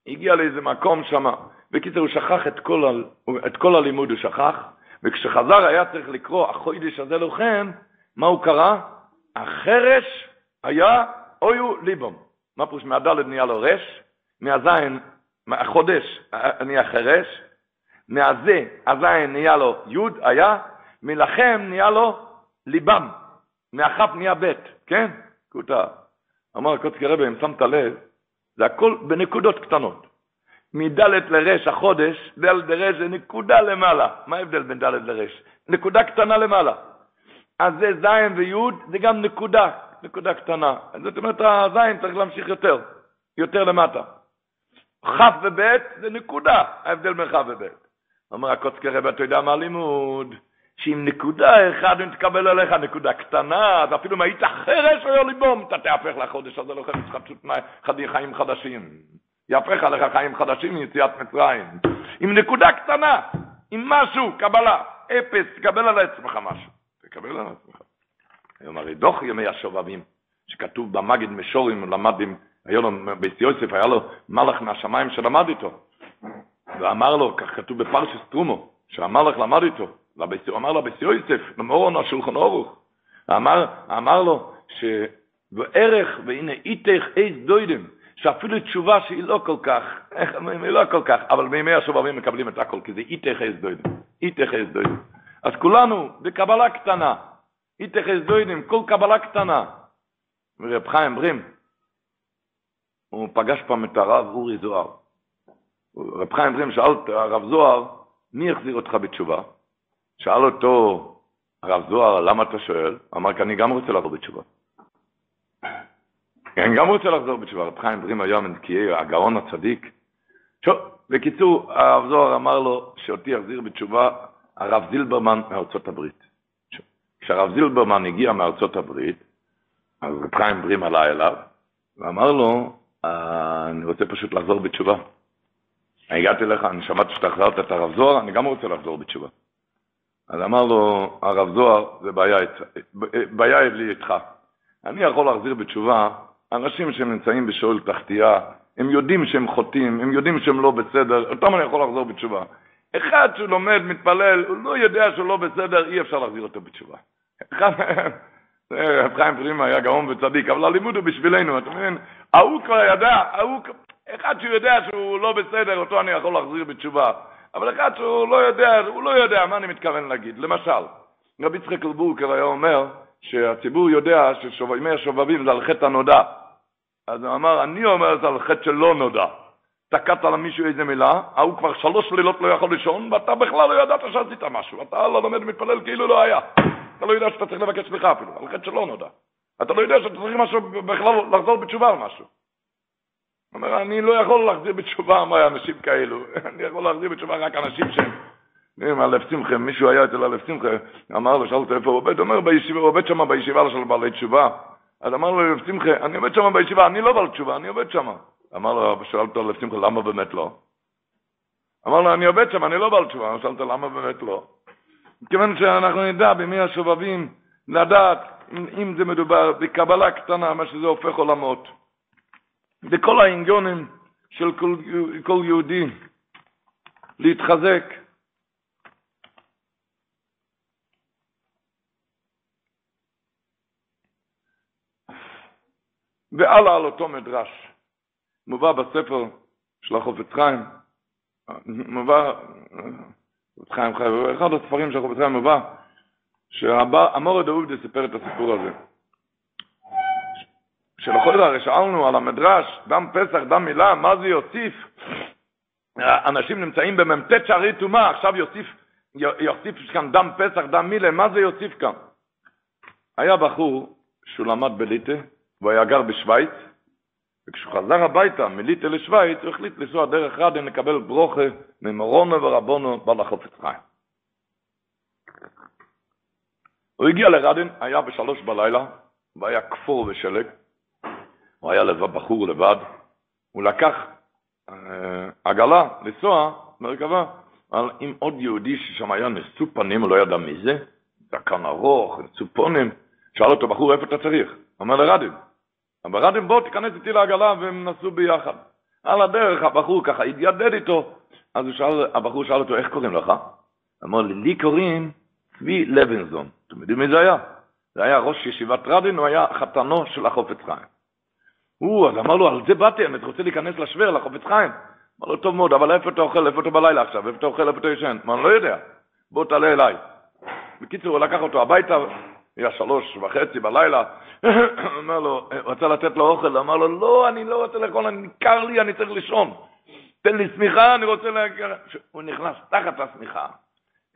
Speaker 3: הגיע לאיזה מקום שם, בקיצר הוא שכח את כל, את כל הלימוד, הוא שכח, וכשחזר היה צריך לקרוא החודש הזה לוחם, מה הוא קרא? החרש היה אויו ליבום. מה פירוש מהדלת נהיה לו רש, מהזין, מהחודש נהיה חרש, מהזה, הזין נהיה לו יוד, היה, מלחם נהיה לו ליבם. מהכף נהיה בית, כן? קוטה. אמר הקוצקי רבי, אם שמת לב, זה הכל בנקודות קטנות. מדלת לרש החודש, דלת לרש זה נקודה למעלה. מה ההבדל בין דלת לרש? נקודה קטנה למעלה. אז זה זין ויוד, זה גם נקודה, נקודה קטנה. זאת אומרת, הזין צריך להמשיך יותר, יותר למטה. כף ובית זה נקודה, ההבדל בין כף ובית. אומר הקוצקי רבי, אתה יודע מה הלימוד? שאם נקודה אחד אם תקבל עליך נקודה קטנה, אז אפילו אם היית חרש או ליבום, אתה תהפך לחודש הזה לא חדש חדשות חיים חדשים. יהפך עליך חיים חדשים מיציאת מצרים. עם נקודה קטנה, עם משהו, קבלה, אפס, תקבל על עצמך משהו. תקבל על עצמך. היום הרי דוח ימי השובבים, שכתוב במגד משורים, למד עם, היה לו, בית יוסף, היה לו מלאך מהשמיים שלמד איתו. ואמר לו, כך כתוב בפרשס טרומו, שהמלאך למד איתו, הוא אמר לו בסיוע יוסף, למורון השולחן אורוך, אמר, אמר לו שבערך, והנה איתך איז דוידם, שאפילו תשובה שהיא לא כל כך, היא לא כל כך, אבל בימי השובבים מקבלים את הכל, כי זה איתך איז דוידם, איתך איז דוידם. אז כולנו בקבלה קטנה, איתך איז דוידם, כל קבלה קטנה. ורב חיים ברים, הוא פגש פעם את הרב אורי זוהר. רב חיים ברים שאל את הרב זוהר, מי החזיר אותך בתשובה? שאל אותו הרב זוהר, למה אתה שואל? אמר, כי אני גם רוצה לחזור בתשובה. אני גם רוצה לחזור בתשובה. רב חיים דרים היה מנקיי הגאון הצדיק. טוב, בקיצור, הרב זוהר אמר לו שאותי יחזיר בתשובה הרב זילברמן מארצות הברית. כשהרב זילברמן הגיע מארצות הברית, אז רב חיים דרים עלה אליו, ואמר לו, אני רוצה פשוט לחזור בתשובה. הגעתי אליך, אני שמעתי שאתה חזרת את הרב זוהר, אני גם רוצה לחזור בתשובה. אז אמר לו הרב זוהר, זה בעיה, בעיה לי איתך. אני יכול להחזיר בתשובה אנשים שנמצאים בשאול תחתייה, הם יודעים שהם חוטאים, הם יודעים שהם לא בסדר, אותם אני יכול לחזור בתשובה. אחד שהוא לומד, מתפלל, הוא לא יודע שהוא לא בסדר, אי אפשר להחזיר אותו בתשובה. רב חיים פרימה היה גאון וצדיק, אבל הלימוד הוא בשבילנו, אתה מבין? ההוא כבר ידע, ההוא, אחד שהוא יודע שהוא לא בסדר, אותו אני יכול להחזיר בתשובה. אבל אחד שהוא לא יודע, הוא לא יודע מה אני מתכוון להגיד. למשל, רבי יצחק אלבורקר היה אומר שהציבור יודע שימי השובבים זה על חטא הנודע. אז הוא אמר, אני אומר זה על חטא שלא נודע. תקעת למישהו איזה מילה, ההוא כבר שלוש לילות לא יכול לישון, ואתה בכלל לא ידעת שעשית משהו. אתה לא לומד מתפלל כאילו לא היה. אתה לא יודע שאתה צריך לבקש סליחה אפילו, על חטא שלא נודע. אתה לא יודע שאתה צריך משהו, בכלל לחזור בתשובה על משהו. הוא אומר, אני לא יכול להחזיר בתשובה מה אנשים כאלו, אני יכול להחזיר בתשובה רק אנשים שהם... אם הלב שמחה, מישהו היה אצל הלב שמחה, אמר לו, שאל אותו איפה הוא עובד, הוא אומר, הוא עובד שם בישיבה של בעלי תשובה. אז אמר לו לב שמחה, אני עובד שם בישיבה, אני לא בעל תשובה, אני עובד שם. אמר לו, שאל אותו לב שמחה, למה באמת לא? אמר לו, אני עובד שם, אני לא בעל תשובה. שאל אותו, למה באמת לא? כיוון שאנחנו נדע במי השובבים, לדעת אם זה מדובר בקבלה קטנה, מה שזה הופך עולמות. בכל העניונים של כל, כל יהודי להתחזק. והלאה על אותו מדרש, מובא בספר של החופץ חיים, מובא, חיים חיים, אחד הספרים של החופץ חיים מובא, שהמורד אהובדה סיפר את הסיפור הזה. שלכל הרי שאלנו על המדרש, דם פסח, דם מילה, מה זה יוסיף? אנשים נמצאים במ"ט שערי טומאה, עכשיו יוסיף, יוסיף כאן דם פסח, דם מילה, מה זה יוסיף כאן? היה בחור שהוא למד בליטה, והוא היה גר בשוויץ, וכשהוא חזר הביתה מליטה לשוויץ, הוא החליט לנסוע דרך רדן לקבל ברוכה ממורונו ורבונו בעל החופץ חיים. הוא הגיע לרדן, היה בשלוש בלילה, והיה כפור ושלג, הוא היה לבד, בחור לבד, הוא לקח אה, עגלה לנסוע מרכבה, אבל עם עוד יהודי ששם היה נשוא פנים, הוא לא ידע מי זה, זקן ארוך, נשוא פונים, שאל אותו בחור, איפה אתה צריך? אמר לרדים, אבל רדים בוא תיכנס איתי לעגלה והם נסעו ביחד. על הדרך הבחור ככה התיידד איתו, אז שאל, הבחור שאל אותו, איך קוראים לך? אמר לי, לי קוראים צבי לוינזון. אתם יודעים מי זה היה? זה היה ראש ישיבת רדין, הוא היה חתנו של החופץ חיים. הוא, אז אמר לו, על זה באתי, אני רוצה להיכנס לשוור, לחופץ חיים. אמר לו, טוב מאוד, אבל איפה אתה אוכל, איפה אתה בלילה עכשיו, איפה אתה אוכל, איפה אתה ישן? אמר, אני לא יודע, בוא תעלה אליי. בקיצור, הוא לקח אותו הביתה, היה שלוש וחצי בלילה, אמר לו, רצה לתת לו אוכל, אמר לו, לא, אני לא רוצה לאכול, אני קר לי, אני צריך לישון. תן לי שמיכה, אני רוצה להגיע... הוא נכנס תחת השמיכה,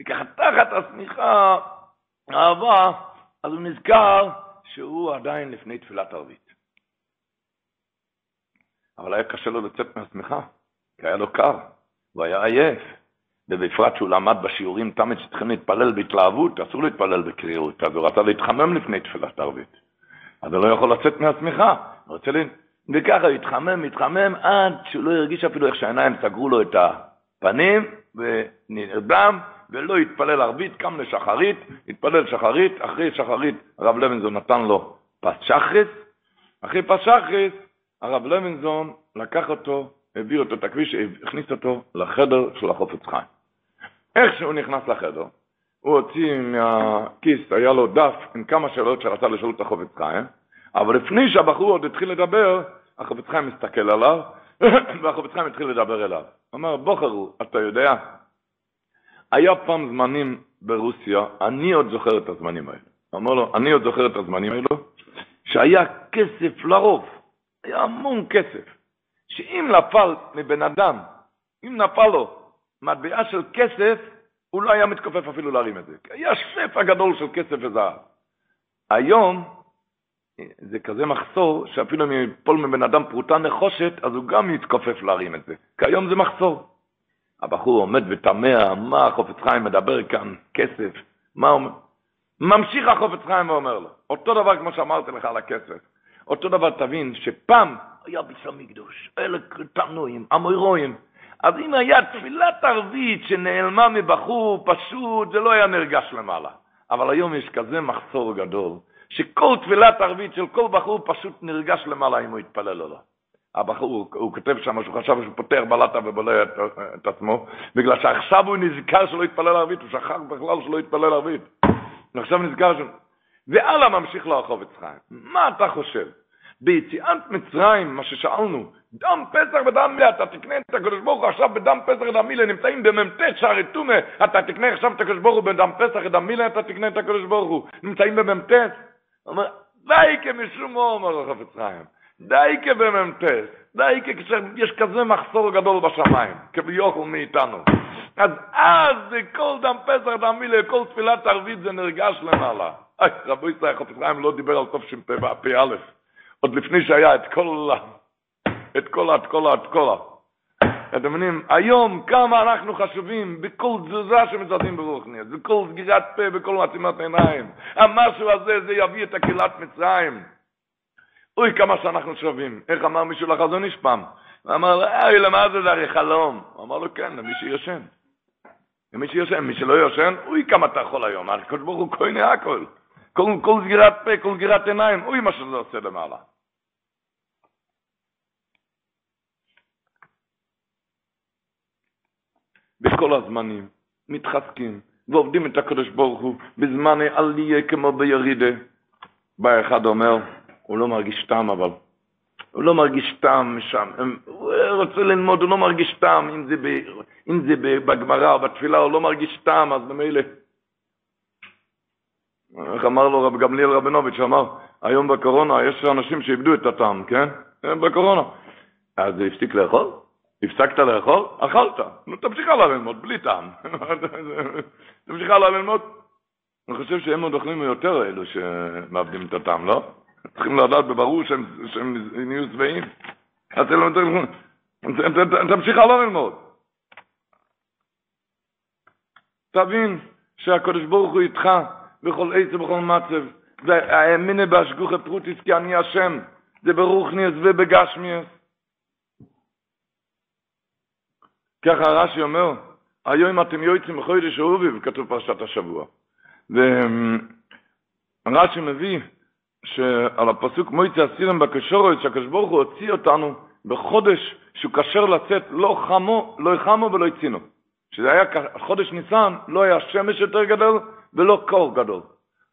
Speaker 3: וככה תחת השמיכה, אהבה, אז הוא נזכר שהוא עדיין לפני תפילת ערבית. אבל היה קשה לו לצאת מהשמיכה, כי היה לו קר, הוא היה עייף. ובפרט שהוא למד בשיעורים תמיד שצריכים להתפלל בהתלהבות, אסור להתפלל בקריאות, אז הוא רצה להתחמם לפני תפילת ערבית. אז הוא לא יכול לצאת מהשמיכה, רוצה ל... וככה התחמם, התחמם, עד שהוא לא הרגיש אפילו איך שהעיניים סגרו לו את הפנים, ונרדם, ולא התפלל ערבית, קם לשחרית, התפלל שחרית, אחרי שחרית הרב לוינזון נתן לו פס שחריס, אחרי פס שחריס הרב לוינזון לקח אותו, הביא אותו את הכביש, הכניס אותו לחדר של החופץ חיים. איך שהוא נכנס לחדר, הוא הוציא מהכיס, היה לו דף עם כמה שאלות שרצה לשאול את החופץ חיים, אבל לפני שהבחור עוד התחיל לדבר, החופץ חיים מסתכל עליו, והחופץ חיים התחיל לדבר אליו. אמר, בוחרו, אתה יודע, היה פעם זמנים ברוסיה, אני עוד זוכר את הזמנים האלה. אמר לו, אני עוד זוכר את הזמנים האלו, שהיה כסף לרוב, היה המון כסף, שאם נפל מבן אדם, אם נפל לו מטבעה של כסף, הוא לא היה מתכופף אפילו להרים את זה. היה שפע גדול של כסף וזהב. היום זה כזה מחסור, שאפילו אם יפול מבן אדם פרוטה נחושת, אז הוא גם יתכופף להרים את זה. כי היום זה מחסור. הבחור עומד ותמה, מה החופץ חיים מדבר כאן, כסף, מה הוא אומר? ממשיך החופץ חיים ואומר לו, אותו דבר כמו שאמרתי לך על הכסף, אותו דבר תבין שפעם היה ביס המקדוש, אלה תמנועים, המוירואים, אז אם היה תפילת ערבית שנעלמה מבחור פשוט, זה לא היה נרגש למעלה. אבל היום יש כזה מחסור גדול, שכל תפילת ערבית של כל בחור פשוט נרגש למעלה אם הוא יתפלל או לא. הבחור, הוא, הוא כותב שם שהוא חשב שהוא פותח בלטה ובולע את, את עצמו, בגלל שעכשיו הוא נזכר שלא יתפלל ערבית, הוא שכח בכלל שלא יתפלל ערבית. ועכשיו נזכר ש... והלאה ממשיך לרחוב את חיים. מה אתה חושב? ביציאת מצרים, מה ששאלנו, דם פסח ודם מילה, אתה תקנה את הקדוש ברוך הוא עכשיו בדם פסח ודם מילה, נמצאים במ"ט שערי טומא, אתה תקנה עכשיו את הקדוש ברוך הוא בדם פסח ודם מילה, אתה תקנה את הקדוש ברוך הוא, נמצאים במ"ט. הוא אומר, די כמשום אומר לו חפץ חיים, די כבמ"ט, די כשיש כזה מחסור גדול בשמיים, כביוכל מאיתנו. אז אז כל דם פסח, דם מילה, כל תפילת ערבית זה נרגש למעלה. רבו ישראל חפץ חיים לא דיבר על תשפ"א. עוד לפני שהיה את כל, את כל, את כל, את כל. אתם מבינים, היום כמה אנחנו חשובים בכל תזוזה שמזזים ברוחניאס, בכל סגירת פה, בכל מעצימת עיניים. המשהו הזה, זה יביא את הקהילת מצרים. אוי, כמה שאנחנו שווים. איך אמר מישהו לחזון איש פעם? הוא אמר, אוי, למה זה זה הרי חלום? הוא אמר לו, כן, למי שיושן. למי שיושן, מי שלא יושן, אוי, כמה אתה יכול היום. הקדוש ברוך הוא כהנה הכל. כל, כל סגירת פה, כל סגירת עיניים, אוי, מה שזה עושה למעלה. בכל הזמנים, מתחזקים, ועובדים את הקדוש ברוך הוא בזמן עלייה כמו בירידה. בא אחד אומר, הוא לא מרגיש טעם אבל. הוא לא מרגיש טעם שם. הוא רוצה ללמוד, הוא לא מרגיש טעם. אם זה, ב, אם זה בגמרא או בתפילה, הוא לא מרגיש טעם, אז במילא. איך אמר לו רב גמליאל רבינוביץ', אמר, היום בקורונה יש אנשים שאיבדו את הטעם, כן? בקורונה. אז הפסיק לאכול? הפסקת לאכול? אכלת. נו, תמשיך הלאה ללמוד, בלי טעם. תמשיך הלאה ללמוד. אני חושב שהם עוד אוכלים יותר אלו שמאבדים את הטעם, לא? צריכים לדעת בברור שהם, שהם נהיו שבעים. אז תמשיך הלאה ללמוד. תבין שהקדוש ברוך הוא איתך בכל עץ ובכל מצב. והאמינה בהשגוחה פרוטיס כי אני השם. זה ברוכניאס ובגשמיאס. ככה רש"י אומר, היום אתם יועצים בחודש אהובי, כתוב פרשת השבוע. ורש"י מביא שעל הפסוק מויצי אסירם בקשורת, שהקדוש ברוך הוא הוציא אותנו בחודש שהוא כשר לצאת, לא חמו, לא חמו ולא הצינו. שזה היה חודש ניסן, לא היה שמש יותר גדול ולא קור גדול.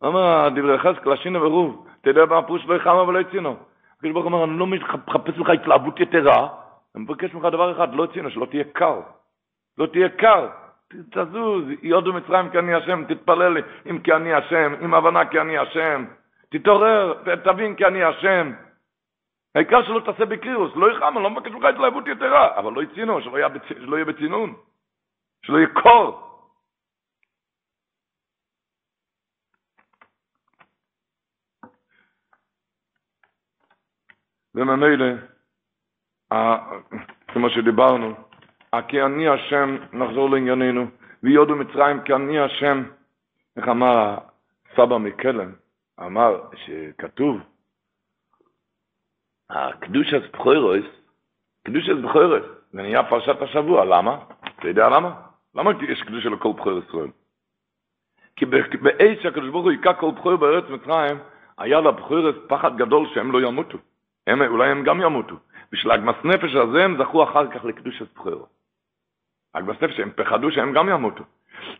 Speaker 3: אומר דברי חזק, לשינו ורוב, יודע מה הפירוש לא חמו ולא הצינו? הקדוש ברוך הוא אומר, אני לא מחפש לך התלהבות יתרה, אני מבקש ממך דבר אחד, לא הצינו, שלא תהיה קר. לא תהיה קר. תזוז, יודו מצרים כי אני השם, תתפלל אם כי אני השם, עם הבנה כי אני השם. תתעורר, תבין כי אני השם. העיקר שלא תעשה בקרירוס, לא אני לא מבקש ממך התלהבות יתרה, אבל לא יצינו. שלא יהיה בצינון, שלא יהיה קור. וממילא, כמו שדיברנו, כי אני השם, נחזור לענייננו, ויודו מצרים כי אני השם, איך אמר סבא מקלם, אמר שכתוב, הקדוש אז בחוירוס, קדוש אז בחוירוס, זה נהיה פרשת השבוע, למה? אתה יודע למה? למה יש קדוש לכל בחור ישראל? כי בעת שהקדוש ברוך הוא היכה כל בחור בארץ מצרים, היה לבחורס פחד גדול שהם לא ימותו. הם, אולי הם גם ימותו. בשביל הגמס נפש הזה הם זכו אחר כך לקדוש בחור. הגמס נפש, הם פחדו שהם גם ימותו.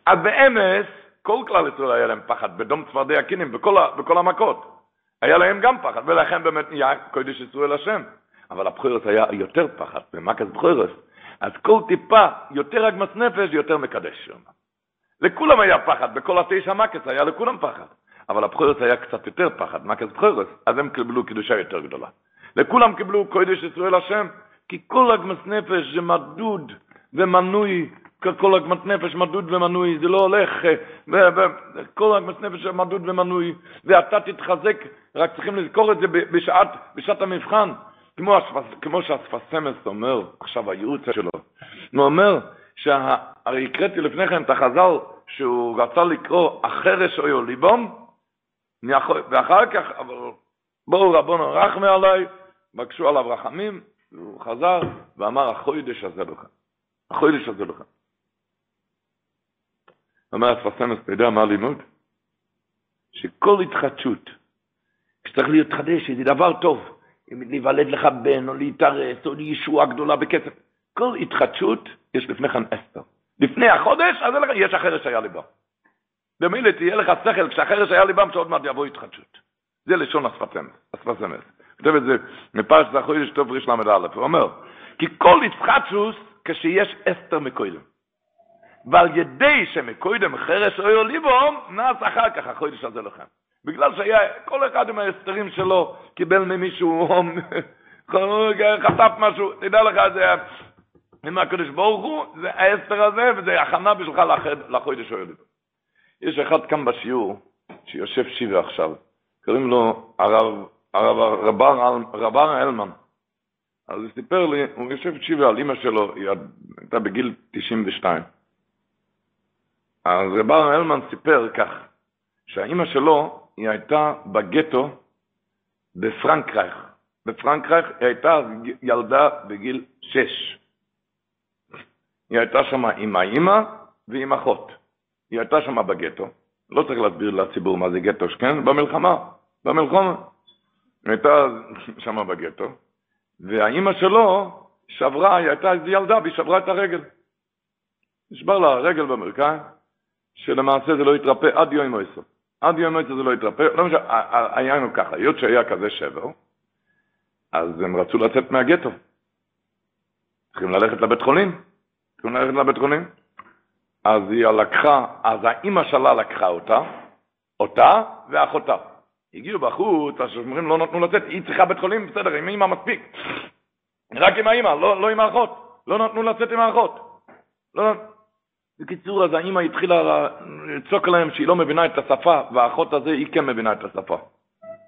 Speaker 3: אז באמס, כל כלל ישראל היה להם פחד, בדום צפרדי הקינים, בכל, בכל המכות. היה להם גם פחד, ולכן באמת נהיה קודש ישראל השם. אבל הבחורס היה יותר פחד, במכת בחורס. אז כל טיפה, יותר הגמס נפש, יותר מקדש שם. לכולם היה פחד, בכל התשע מכס היה לכולם פחד. אבל הבחורס היה קצת יותר פחד, מכס בחורס, אז הם קיבלו קדושה יותר גדולה. לכולם קיבלו קודש ישראל השם, כי כל הגמס נפש זה מדוד ומנוי כל עגמת נפש מדוד ומנוי, זה לא הולך, כל עגמת נפש מדוד ומנוי, ואתה תתחזק, רק צריכים לזכור את זה בשעת, בשעת המבחן, כמו, כמו שהספסמס אומר, עכשיו הייעוץ שלו, הוא אומר, שה, הרי הקראתי לפני כן את החז"ל, שהוא רצה לקרוא החרש או ליבום, ואחר כך, בואו רבונו רחמי עליי, בקשו עליו רחמים, הוא חזר ואמר, החוידש הזה לך. החוידש הזה לך. אומר הספסמס, אתה יודע מה הלימוד? שכל התחדשות כשצריך להתחדש, זה דבר טוב. אם להיוולד לך בן, או להתארס, או לישועה גדולה בכסף. כל התחדשות, יש לפני כן אסתר. לפני החודש, אז יש החרש היה ליבם. במילא תהיה לך שכל, כשהחרש היה ליבם, שעוד מעט יבוא התחדשות. זה לשון השפת אמס. כותב את זה מפרש זה החודש טוב ריש ל"א. הוא אומר, כי כל התחדשוס, כשיש אסתר מקוידם. ועל ידי שמקוידם חרש אויר ליבום, נעש אחר כך החודש הזה לכם. בגלל שהיה, כל אחד עם ההסתרים שלו קיבל ממישהו, חטף משהו, תדע לך, זה עם הקדוש ברוך הוא, זה ההסתר הזה, וזה הכנה בשבילך לחודש אוהל. יש אחד כאן בשיעור, שיושב שיבה עכשיו, קוראים לו הרב, רבר, אלמן. אז הוא סיפר לי, הוא יושב שיבה על אמא שלו, היא הייתה בגיל 92. אז רבר אלמן סיפר כך, שהאימא שלו, היא הייתה בגטו בפרנקרייך. בפרנקרייך היא הייתה ילדה בגיל שש. היא הייתה שם עם האימא ועם אחות. היא הייתה שם בגטו. לא צריך להסביר לציבור מה זה גטו, כן? במלחמה. במלחמה. הייתה שם בגטו, והאימא שלו שברה, היא הייתה ילדה והיא שברה את הרגל. נשבר לה הרגל במרכז, שלמעשה זה לא התרפא עד יום מויסו. עד יום מועצת זה לא התרפא, לא משנה, היה לנו ככה, היות שהיה כזה שבר, אז הם רצו לצאת מהגטו. צריכים ללכת לבית חולים, צריכים ללכת לבית חולים. אז היא לקחה, אז האימא שלה לקחה אותה, אותה ואחותה. הגיעו בחוץ, אז אומרים לא נתנו לצאת, היא צריכה בית חולים, בסדר, עם אימא מספיק. רק עם האימא, לא, לא עם האחות. לא נתנו לצאת עם האחות. לא, בקיצור, אז האמא התחילה לצעוק להם שהיא לא מבינה את השפה, והאחות הזה היא כן מבינה את השפה.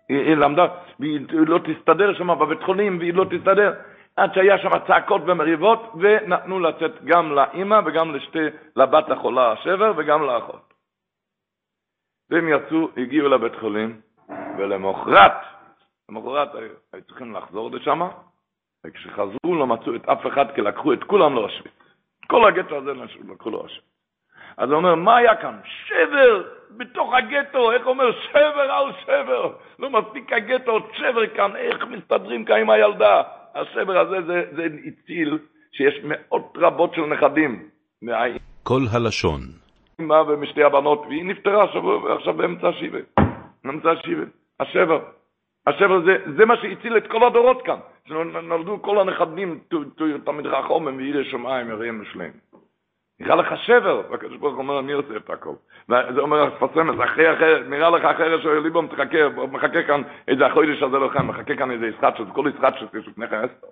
Speaker 3: היא, היא למדה, והיא לא תסתדר שם בבית חולים, והיא לא תסתדר. עד שהיה שם צעקות ומריבות, ונתנו לצאת גם לאמא וגם לשתי, לבת החולה השבר וגם לאחות. והם יצאו, הגיעו לבית חולים, ולמחרת, למחרת היו צריכים לחזור לשם, וכשחזרו לא מצאו את אף אחד, כי לקחו את כולם לאושוויץ. כל הגטו הזה לקחו אשם. אז הוא אומר, מה היה כאן? שבר בתוך הגטו, איך אומר? שבר על שבר. לא מספיק הגטו, עוד שבר כאן, איך מסתדרים כאן עם הילדה? השבר הזה זה, זה הציל שיש מאות רבות של נכדים.
Speaker 1: כל הלשון.
Speaker 3: אמא ומשתי הבנות, והיא נפטרה עכשיו, באמצע השיבה. באמצע השיבה. השבר. השבר זה, זה מה שהציל את כל הדורות כאן. שנולדו כל הנכדים, תמיד רחומם וירא שמיים יראם משלם. נראה לך שבר, והקדוש ברוך אומר, אני עושה את הכל. וזה אומר הספסמס, אחרי אחרי, נראה לך אחרי שואל ליבום, תחכה, מחכה כאן איזה החודש הזה לכם, מחכה כאן איזה ישחט שזה כל ישחט שזה יש לפני כן אסתר.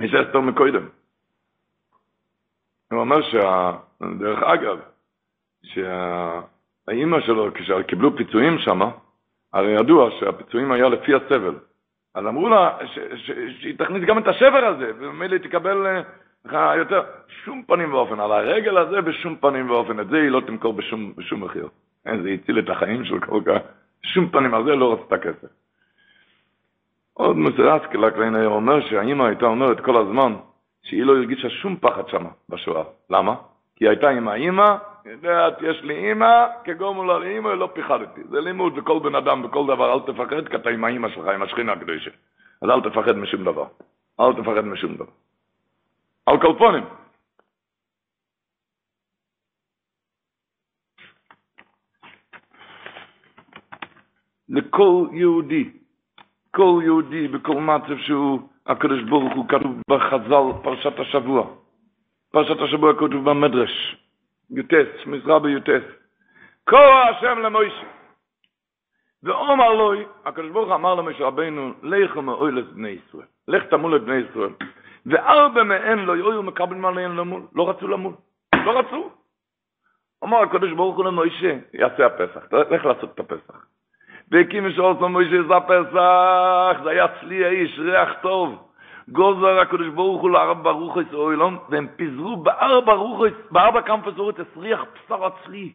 Speaker 3: יש אסתר מקודם. הוא אומר שה... דרך אגב, שהאימא שלו, כשקיבלו פיצויים שם, הרי ידוע שהפיצויים היה לפי הסבל. אז אמרו לה שהיא תכניס גם את השבר הזה, וממילא תקבל אה, יותר. שום פנים ואופן, על הרגל הזה בשום פנים ואופן, את זה היא לא תמכור בשום, בשום מחיר. אין, זה הציל את החיים של כל כך, שום פנים, על זה לא רצתה כסף. עוד מסרס קלקליין היה אומר שהאימא הייתה אומרת כל הזמן שהיא לא הרגישה שום פחד שמה בשואה. למה? כי הייתה עם האימא, יודעת, יש לי אימא, כגון לה לאימא, לא פיחדתי. זה לימוד בכל בן אדם, בכל דבר, אל תפחד, כי אתה עם האימא שלך, עם השכינה הקדושה. אז אל תפחד משום דבר. אל תפחד משום דבר. על קלפונים. לכל יהודי, כל יהודי בכל מצב שהוא, הקדוש ברוך הוא כתוב בחז"ל פרשת השבוע. פרשת השבוע כתוב במדרש. יוטס, מזרע ביוטס. כה השם למוישה. ואומר לוי, הקדוש ברוך אמר למשה רבינו, לכו מאוילס בני ישראל. לך תמול את בני ישראל. וארבע מהם לא יהיו מקבלים עליהם למול. לא רצו למול. לא רצו. אמר הקדוש ברוך הוא למוישה, יעשה הפסח. לך לעשות את הפסח. והקים משעות למוישה זה הפסח. זה היה צלי האיש, ריח טוב. גוזר הקדוש ברוך הוא לארבע רוחס אוילום, והם פיזרו בארבע רוחס, בארבע קמפס אורץ, ריח בשר עצלי,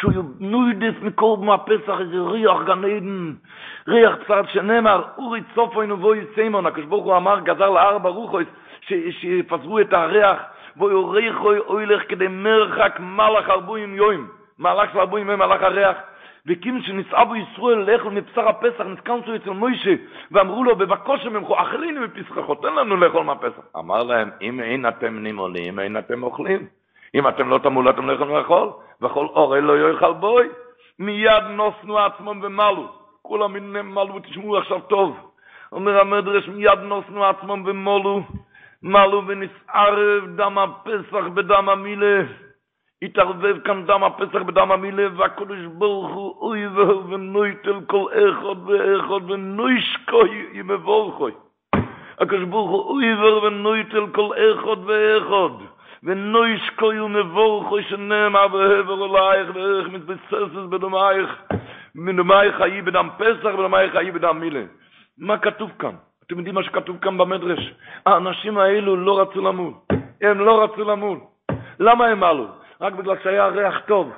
Speaker 3: שהוא נוידס מכל מהפסח, איזה ריח גן עדן, ריח בשר שנאמר, אורי צופוין ובוי סיימון, הקדוש ברוך הוא אמר, גזר לארבע רוחס, שיפזרו את הריח, בואו ריחוי אוילך כדי מרחק מלאך ארבויים יוים, מלאך של ארבויים יוים מלאך הריח, וקים שנסעבו ישראל לאכול מבשר הפסח, נסכנסו אצל מוישה, ואמרו לו, בבקושם ממך, אכלינו מפסחו, תן לנו לאכול מהפסח. אמר להם, אם אין אתם נימולים, אין אתם אוכלים. אם אתם לא תמולו, אתם לא יכולים לאכול, וכל אורל לא יאכל בוי. מיד נוסנו עצמם ומלו. כולם מלו, תשמעו עכשיו טוב. אומר המדרש, מיד נוסנו עצמם ומולו, מלו ונסערב דם הפסח בדם המילה. התערבב כאן דם הפסח בדם המילה, והקדוש ברוך הוא אוי ואו ונויטל כל אחד ואחד ונוישקוי ימבורכוי. הקדוש ברוך הוא אוי ואו ונויטל כל אחד ואחד. ונוישקוי ומבורכוי שנאמר בהבר אלייך ואיך מתבססת בדמייך. מדמייך חיי בדם פסח ובדמייך חיי בדם מילה. מה כתוב כאן? אתם יודעים מה שכתוב כאן במדרש? האנשים האלו לא רצו למול. הם לא רצו למול. למה הם עלו? רק בגלל שהיה ריח טוב.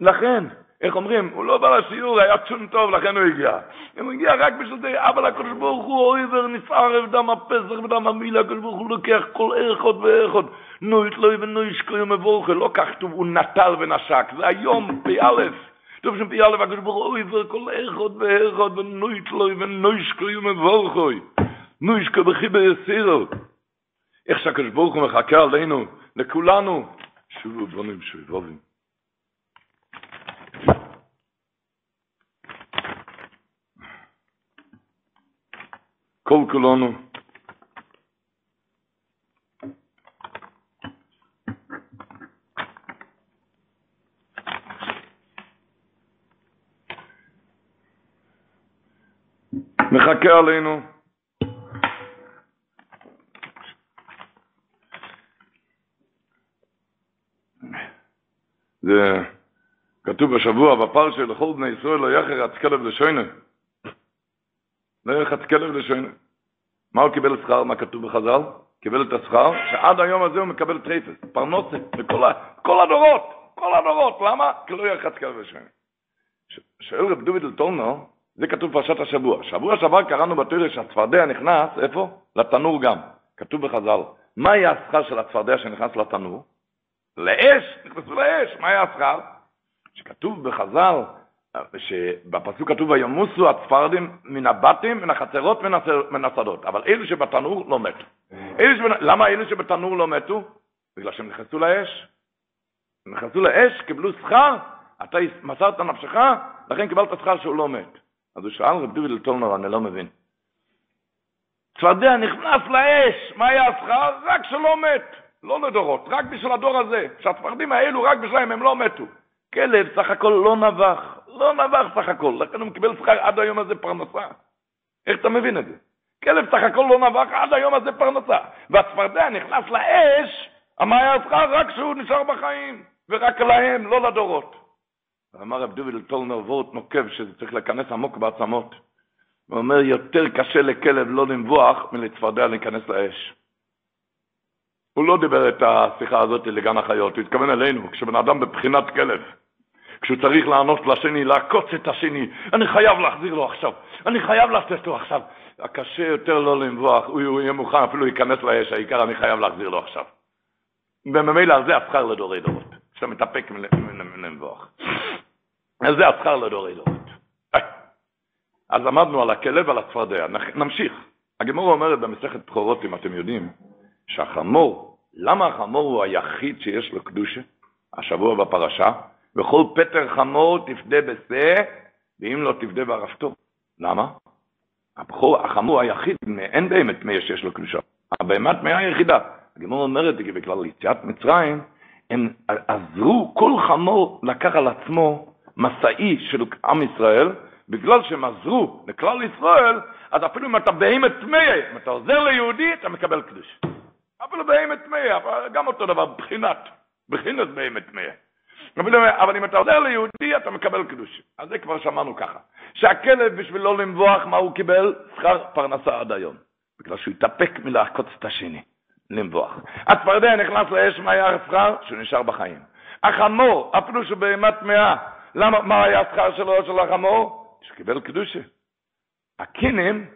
Speaker 3: לכן, איך אומרים, הוא לא בא לשיעור, היה צ'ון טוב, לכן הוא הגיע. הוא הגיע רק בשביל זה, אבל הקדוש ברוך הוא אויבר נסערב דם הפסח ודם המילה, הקדוש ברוך הוא לוקח כל איכות ואיכות. נו יתלוי ונו ישקוי ומבורכו, לא כך כתוב, הוא נטל ונשק, זה היום, פ"א. טוב שם פ"א, הקדוש ברוך הוא אויבר כל איכות ואיכות, ונו יתלוי ונו ישקוי ומבורכו. נו ישקוי בחיבר יסירו. איך שהקדוש ברוך הוא מחכה עלינו, לכולנו, שובו בונים שובבים. כל כולנו מחכה עלינו זה כתוב בשבוע בפרשה לכל בני ישראל לא יחר רץ כלב לשוינה. לא יחרץ כלב לשוינו. מה הוא קיבל שכר? מה כתוב בחז"ל? קיבל את השכר, שעד היום הזה הוא מקבל טרייפס, פרנסה, בכל כל הדורות, כל הדורות. למה? כי לא יחרץ כלב לשוינו. שואל רב דוד אלטורנו, זה כתוב פרשת השבוע. שבוע שעבר קראנו בתורה שהצפרדע נכנס, איפה? לתנור גם. כתוב בחז"ל. מה יהיה השכר של הצפרדע שנכנס לתנור? לאש, נכנסו לאש, מה היה השכר? שכתוב בחז"ל, שבפסוק כתוב וימוסו הצפרדים מן הבתים, מן החצרות, מן השדות, אבל אלו שבתנור לא מתו. אלו שבנ... למה אלו שבתנור לא מתו? בגלל שהם נכנסו לאש. הם נכנסו לאש, קיבלו שכר, אתה מסרת נפשך, לכן קיבלת שכר שהוא לא מת. אז הוא שאל רב דובי לטולנר, אני לא מבין. צפרדע נכנס לאש, מה היה השכר? רק שלא מת. לא לדורות, רק בשביל הדור הזה. שהצפרדים האלו, רק בשבילם, הם לא מתו. כלב סך הכל לא נבח, לא נבח סך הכל, לכן הוא מקבל שכר עד היום הזה פרנסה. איך אתה מבין את זה? כלב סך הכל לא נבח עד היום הזה פרנסה. והצפרדע נכנס לאש, מה היה השכר? רק שהוא נשאר בחיים, ורק להם, לא לדורות. אמר רב דוביל טולנר וורט נוקב שזה צריך להיכנס עמוק בעצמות. הוא אומר, יותר קשה לכלב לא לנבוח מלצפרדע להיכנס לאש. הוא לא דיבר את השיחה הזאת לגן החיות, הוא התכוון אלינו, כשבן אדם בבחינת כלב, כשהוא צריך לענות לשני, לעקוץ את השני, אני חייב להחזיר לו עכשיו, אני חייב לתת לו עכשיו. הקשה יותר לא לנבוח, הוא, יהיה מוכן, אפילו ייכנס לאש, העיקר אני חייב להחזיר לו עכשיו. וממילא זה השכר לדורי דורות, שאתה מתאפק מלנבוח. זה השכר לדורי דורות. אז עמדנו על הכלב ועל הצפרדע, נמשיך. הגמור אומרת במסכת בכורות, אם אתם יודעים, שהחמור, למה החמור הוא היחיד שיש לו קדושה? השבוע בפרשה, וכל פטר חמור תפדה בשה, ואם לא תפדה בערפתו. למה? הבחור, החמור היחיד, אין באמת מי שיש לו קדושה. הבהמת מי היחידה. הגמור אומרת, כי בגלל יציאת מצרים, הם עזרו כל חמור לקח על עצמו מסעי של עם ישראל, בגלל שהם עזרו לכלל ישראל, אז אפילו אם אתה בהמת טמא, אם אתה עוזר ליהודי, אתה מקבל קדוש. אפילו בהמת טמא, גם אותו דבר, בחינת, בחינת בהמת טמא. אבל אם אתה עוזר ליהודי, אתה מקבל קדוש. אז זה כבר שמענו ככה. שהכלב, בשביל לא לנבוח, מה הוא קיבל? שכר פרנסה עד היום. בגלל שהוא התאפק מלעקוץ את השני, לנבוח. הצפרדע נכנס לאש, מה היה השכר? שהוא נשאר בחיים. החמור, אפילו שהוא בהמת טמאה, למה, מה היה השכר שלו, של החמור? שקיבל קדושה. הקינים,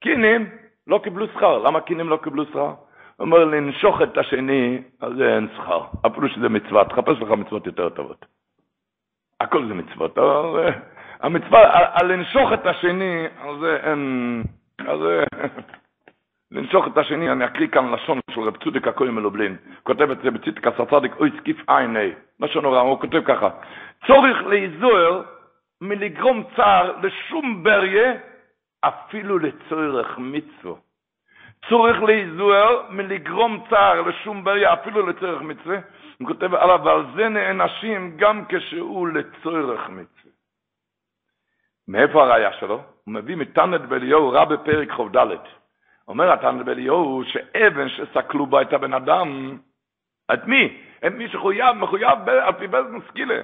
Speaker 3: קינים לא קיבלו שכר. למה קינים לא קיבלו שכר? אומר, לנשוך את השני, אז זה אין שכר. אפילו שזה מצווה, תחפש לך מצוות יותר טובות. הכל זה מצוות. אבל, המצווה, על לנשוך את השני, זה אין... זה... לנשוך את השני, אני אקריא כאן לשון של רב צודק הכהן מלובלין. כותב את זה בצדק הסצדיק, אוי סקיף עין אי. לשון הוראה, הוא כותב ככה. צורך להיזוהר מלגרום צער לשום בריה, אפילו לצורך מצווה. צורך להיזוהר מלגרום צער לשום בריה, אפילו לצורך מצווה. הוא כותב עליו, ועל זה נענשים גם כשהוא לצורך מצווה. מאיפה הראייה שלו? הוא מביא מתנת באליהו רע בפרק ח"ד. אומר התנת באליהו שאבן שסקלו בה את הבן אדם, את מי? את מי שחויב, מחויב על פי בזן סקילה.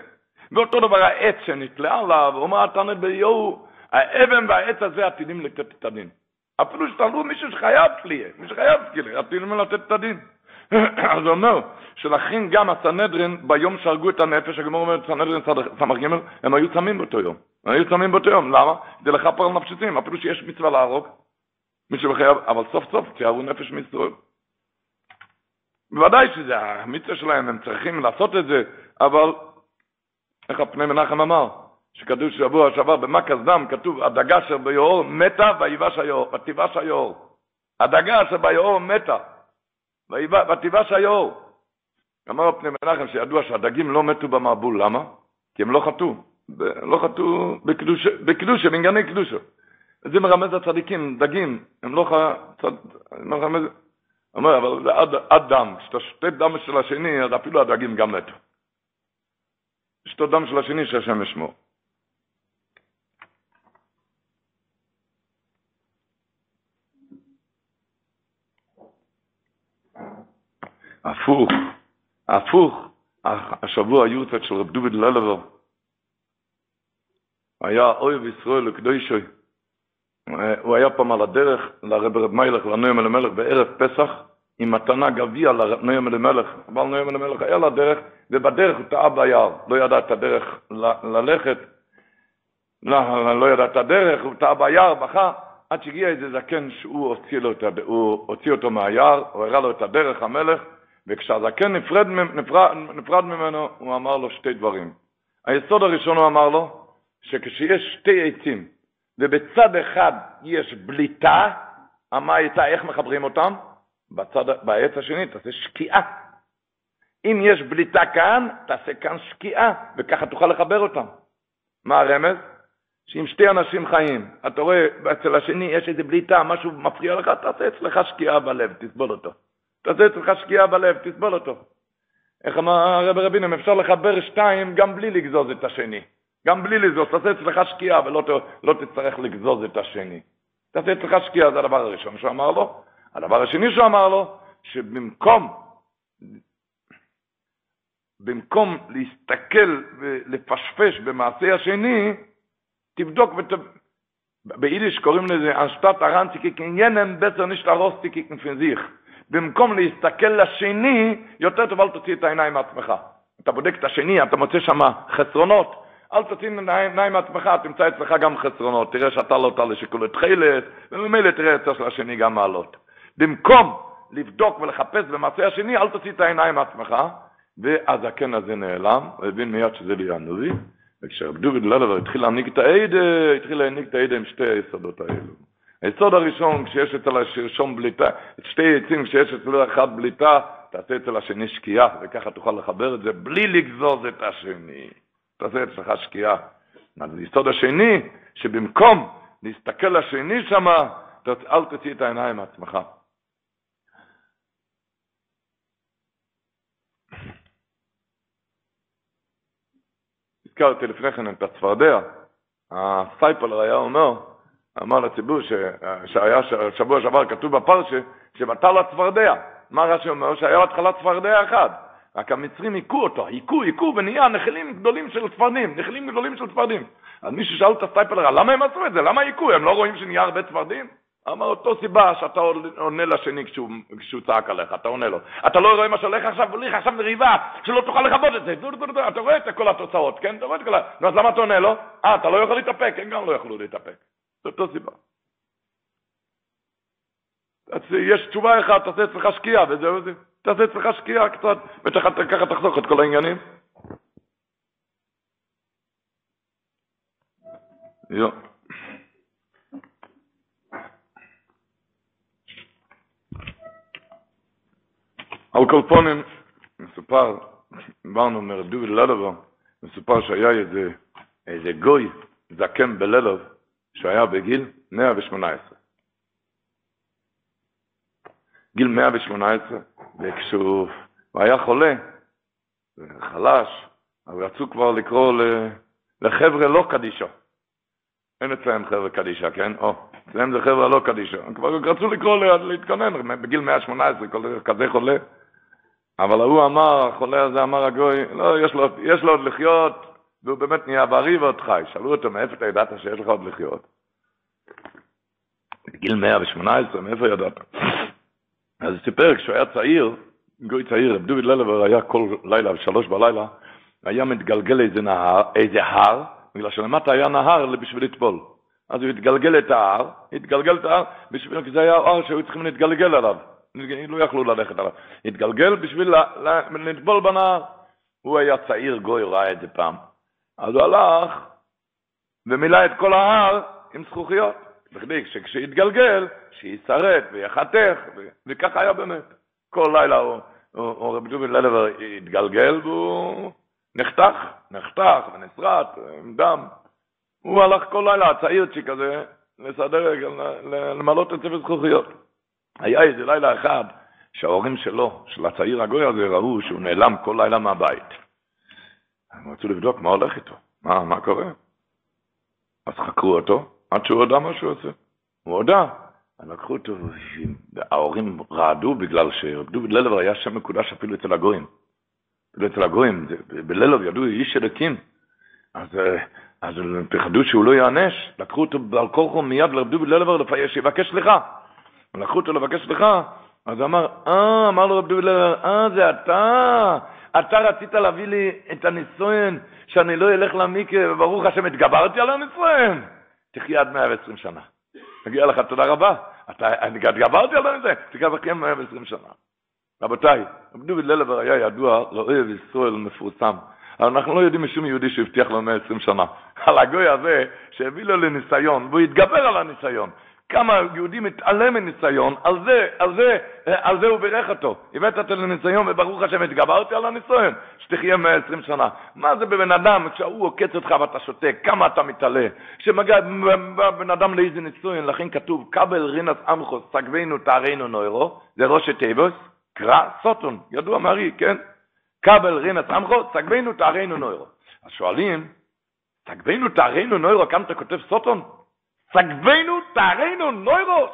Speaker 3: ואותו דבר העץ שנתלה עליו, אומר התנת באליהו, האבן והעץ הזה עתידים לתת את הדין. אפילו שתלו מישהו שחייב סקילה, מי שחייב סקילה, עתידים לתת את הדין. אז הוא אומר, שלכן גם הסנהדרין, ביום שהרגו את הנפש, הגמור אומר, סנהדרין סמ"ך ג', הם היו צמים באותו יום. הם היו צמים באותו יום, למה? כדי לכפר על נפשתים, אפילו שיש מצווה להרוג. מי שבחייב, אבל סוף סוף תיארו נפש מישראל. בוודאי שזה המצווה שלהם, הם צריכים לעשות את זה, אבל איך הפני מנחם אמר? שכתוב שבוע שעבר במכס דם, כתוב, הדגה אשר ביאור מתה ותיבש היאור. הדגה אשר ביאור מתה. ותיבש היאור. אמר פני מנחם שידוע שהדגים לא מתו במעבול, למה? כי הם לא חטאו, לא חטאו בקדושה, בענייני קדושה. זה מרמז הצדיקים, דגים, הם לא ח... מרמז... אומר, אבל זה עד, עד דם, כשאתה שותה דם של השני, אז אפילו הדגים גם מתו. לשתות דם של השני שהשם ישמור. הפוך, הפוך, השבוע יורצת של רב דוד ללבר. היה אויב ישראל לקדושוי. הוא היה פעם על הדרך לרב רב מלך, לנוים אלימלך, בערב פסח, עם מתנה גביע לנוים אלימלך. אבל נוים אלימלך היה לדרך, ובדרך הוא טעה ביער. לא ידע את הדרך ללכת, לא, לא ידע את הדרך, הוא טעה ביער, בכה, עד שהגיע איזה זקן שהוא הוציא, לו הוציא אותו מהיער, הוא הראה לו את הדרך, המלך, וכשהזקן נפרד, נפרד, נפרד ממנו, הוא אמר לו שתי דברים. היסוד הראשון הוא אמר לו, שכשיש שתי עצים, ובצד אחד יש בליטה, מה הייתה, איך מחברים אותם? בצד, בעץ השני תעשה שקיעה. אם יש בליטה כאן, תעשה כאן שקיעה, וככה תוכל לחבר אותם. מה הרמז? שאם שתי אנשים חיים, אתה רואה אצל השני יש איזה בליטה, משהו מפריע לך, תעשה אצלך שקיעה בלב, תסבול אותו. תעשה אצלך שקיעה בלב, תסבול אותו. איך אמר הרב רבינו, אפשר לחבר שתיים גם בלי לגזוז את השני. גם בלי לגזוז, תעשה אצלך שקיעה ולא לא תצטרך לגזוז את השני. תעשה אצלך שקיעה, זה הדבר הראשון שהוא אמר לו. הדבר השני שהוא אמר לו, שבמקום במקום להסתכל ולפשפש במעשה השני, תבדוק ות... ביידיש קוראים לזה אנשטט ארנציקי קניינן בסר נשת רוסטיקי כנפנזיך. במקום להסתכל לשני, יותר טוב אל תוציא את העיניים מעצמך. אתה בודק את השני, אתה מוצא שם חסרונות, אל תוציא את העיניים מעצמך, תמצא אצלך גם חסרונות. תראה שאתה לא תעלה שיקול תחילת, וממילא תראה אצל של השני גם מעלות. במקום לבדוק ולחפש במעשה השני, אל תוציא את העיניים מעצמך, והזקן הזה נעלם, הוא הבין מיד שזה לי הנביא, וכשרב דוד ללבר התחיל להעניק את העדה, התחיל להעניק את העדה עם שתי היסודות האלו. היסוד הראשון, כשיש אצל השרשום בליטה, שתי עצים, כשיש אצל אחד בליטה, תעשה אצל השני שקיעה, וככה תוכל לחבר את זה בלי לגזוז את השני. תעשה אצלך שקיעה. אז היסוד השני, שבמקום להסתכל לשני שמה, אל תוציא את העיניים מעצמך. הזכרתי לפני כן את הצפרדע. הסטייפלר היה אומר, אמר לציבור שהיה שבוע שעבר כתוב בפרשה, שבטל הצפרדע. מה רש"י אומר? שהיה התחלת צפרדע אחד. רק המצרים היכו אותו, היכו, היכו, ונהיה נחילים גדולים של צפרדעים, נחילים גדולים של צפרדעים. אז מישהו שאל את הסטייפלר, למה הם עשו את זה? למה היכו? הם לא רואים שנהיה הרבה צפרדעים? אמר אותה סיבה שאתה עונה לשני כשהוא, כשהוא צעק עליך, אתה עונה לו. אתה לא רואה מה שהולך עכשיו, הוליך עכשיו מריבה, שלא תוכל לכבוד את זה. דו, דו, דו, אתה רואה את כל התוצאות, כן? אתה רואה את כל ה... אז למה אתה עונה לו? אה, אתה לא יכול להתאפק, הם גם לא יכלו להתאפק. זו אותו סיבה. יש תשובה אחת, תעשה אצלך שקיעה, וזהו זה. תעשה אצלך שקיעה קצת, וככה תחסוך את כל העניינים. יא על כל פונים, מסופר, דיברנו מרב ללבו, מסופר שהיה איזה, איזה גוי זקן בללוב, שהיה בגיל 118. גיל 118, וכשהוא היה חולה, חלש, אז רצו כבר לקרוא לחבר'ה לא קדישו. אין אצלם חבר'ה קדישה, כן? או, אצלם זה חבר'ה לא קדישו. כבר רצו לקרוא להתכונן, בגיל 118, כזה חולה. אבל הוא אמר, החולה הזה אמר הגוי, לא, יש לו, יש לו עוד לחיות, והוא באמת נהיה בריא ועוד חי. שאלו אותו, מאיפה אתה ידעת שיש לך עוד לחיות? בגיל 118, מאיפה ידעת? אז הוא סיפר, כשהוא היה צעיר, גוי צעיר, רב דוד ללבר היה כל לילה, שלוש בלילה, היה מתגלגל איזה נהר, איזה הר, בגלל שלמטה היה נהר בשביל לטבול. אז הוא התגלגל את ההר, התגלגל את ההר, בשביל, כי זה היה הר שהיו צריכים להתגלגל עליו. לא יכלו ללכת עליו. התגלגל בשביל לטבול בנהר. הוא היה צעיר גוי, ראה את זה פעם. אז הוא הלך ומילא את כל ההר עם זכוכיות. בכדי שכשיתגלגל, שישרט ויחתך, וככה היה באמת. כל לילה הוא, הוא, רבי דובי ללבר התגלגל והוא נחתך, נחתך ונסרט עם דם. הוא הלך כל לילה, הצעירצ'יק הזה, לסדר, למלות את ספר זכוכיות. היה איזה לילה אחד שההורים שלו, של הצעיר הגוי הזה, ראו שהוא נעלם כל לילה מהבית. הם רצו לבדוק מה הולך איתו, מה, מה קורה. אז חקרו אותו, עד שהוא הודה מה שהוא עושה. הוא הודה. לקחו אותו, וההורים רעדו בגלל שדוד ללבר היה שם מקודש אפילו אצל הגויים. אפילו אצל הגויים, בללוב ידעו איש אלוקים. אז, אז הם פחדו שהוא לא יענש, לקחו אותו בעל כורחו מיד לרב דוד ללבר שיבקש סליחה. לקחו אותו לבקש סליחה, אז אמר, אה, אמר לו רב דוד ללבר, אה, זה אתה, אתה רצית להביא לי את הנישואין, שאני לא אלך למיקה, וברוך השם התגברתי על הנישואין. תחיה עד 120 שנה. מגיע לך תודה רבה. אתה, אני התגברתי על זה, תחיה 120 שנה. רבותיי, רב דוד ללבר היה ידוע לאוהב ישראל מפורסם. אבל אנחנו לא יודעים משום יהודי שהבטיח לו 120 שנה. על הגוי הזה שהביא לו לניסיון, והוא התגבר על הניסיון. כמה יהודי מתעלם מניסיון, על זה, על זה, על זה הוא בירך אותו. הבאת אותו לניסיון, וברוך השם התגברתי על הניסיון, שתחיה 120 שנה. מה זה בבן אדם, כשהוא עוקץ אותך ואתה שותק, כמה אתה מתעלה? כשמגיע בן אדם לאיזה ניסיון, לכן כתוב, כבל רינס עמכוס, סגבנו תארנו נוירו, זה ראש תיבוס, קרא סוטון, ידוע מארי, כן? כבל רינס עמכוס, סגבנו תארנו נוירו. אז שואלים, סגבנו תארנו נוירו, כאן אתה כותב סוטון? סגבנו תארנו נוירו,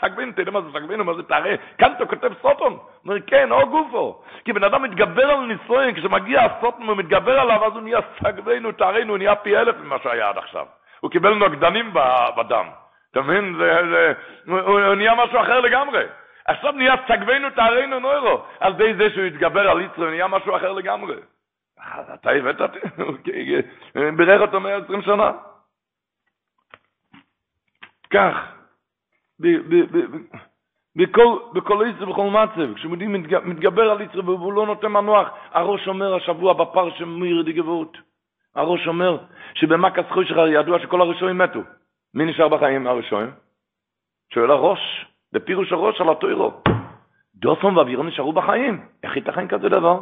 Speaker 3: סגבנו, אתה יודע מה זה סגבנו, מה זה תארה? כאן אתה כותב סוטון. אומר, כן, או גופו. כי בן אדם מתגבר על נישואין, כשמגיע הסוטון הוא מתגבר עליו, אז הוא נהיה סגבנו תארנו, הוא נהיה פי אלף ממה שהיה עד עכשיו. הוא קיבל נוגדנים בדם. אתה מבין? זה, זה, הוא, הוא נהיה משהו אחר לגמרי. עכשיו נהיה סגבנו תארנו נוירו. על די זה שהוא התגבר על יצרו, הוא נהיה משהו אחר לגמרי. אתה הבאת אותי, בירך אותו 120 שנה. כך, בכל איצר ובכל מצב, כשמודי מתגבר על איצר והוא לא נותן מנוח, הראש אומר השבוע בפר שמיר די גבורת. הראש אומר שבמקס חוי שלך ידוע שכל הראשונים מתו. מי נשאר בחיים הראשונים? שואל הראש, בפירוש הראש על התוירו. דוסון ואווירון נשארו בחיים. איך ייתכן כזה דבר?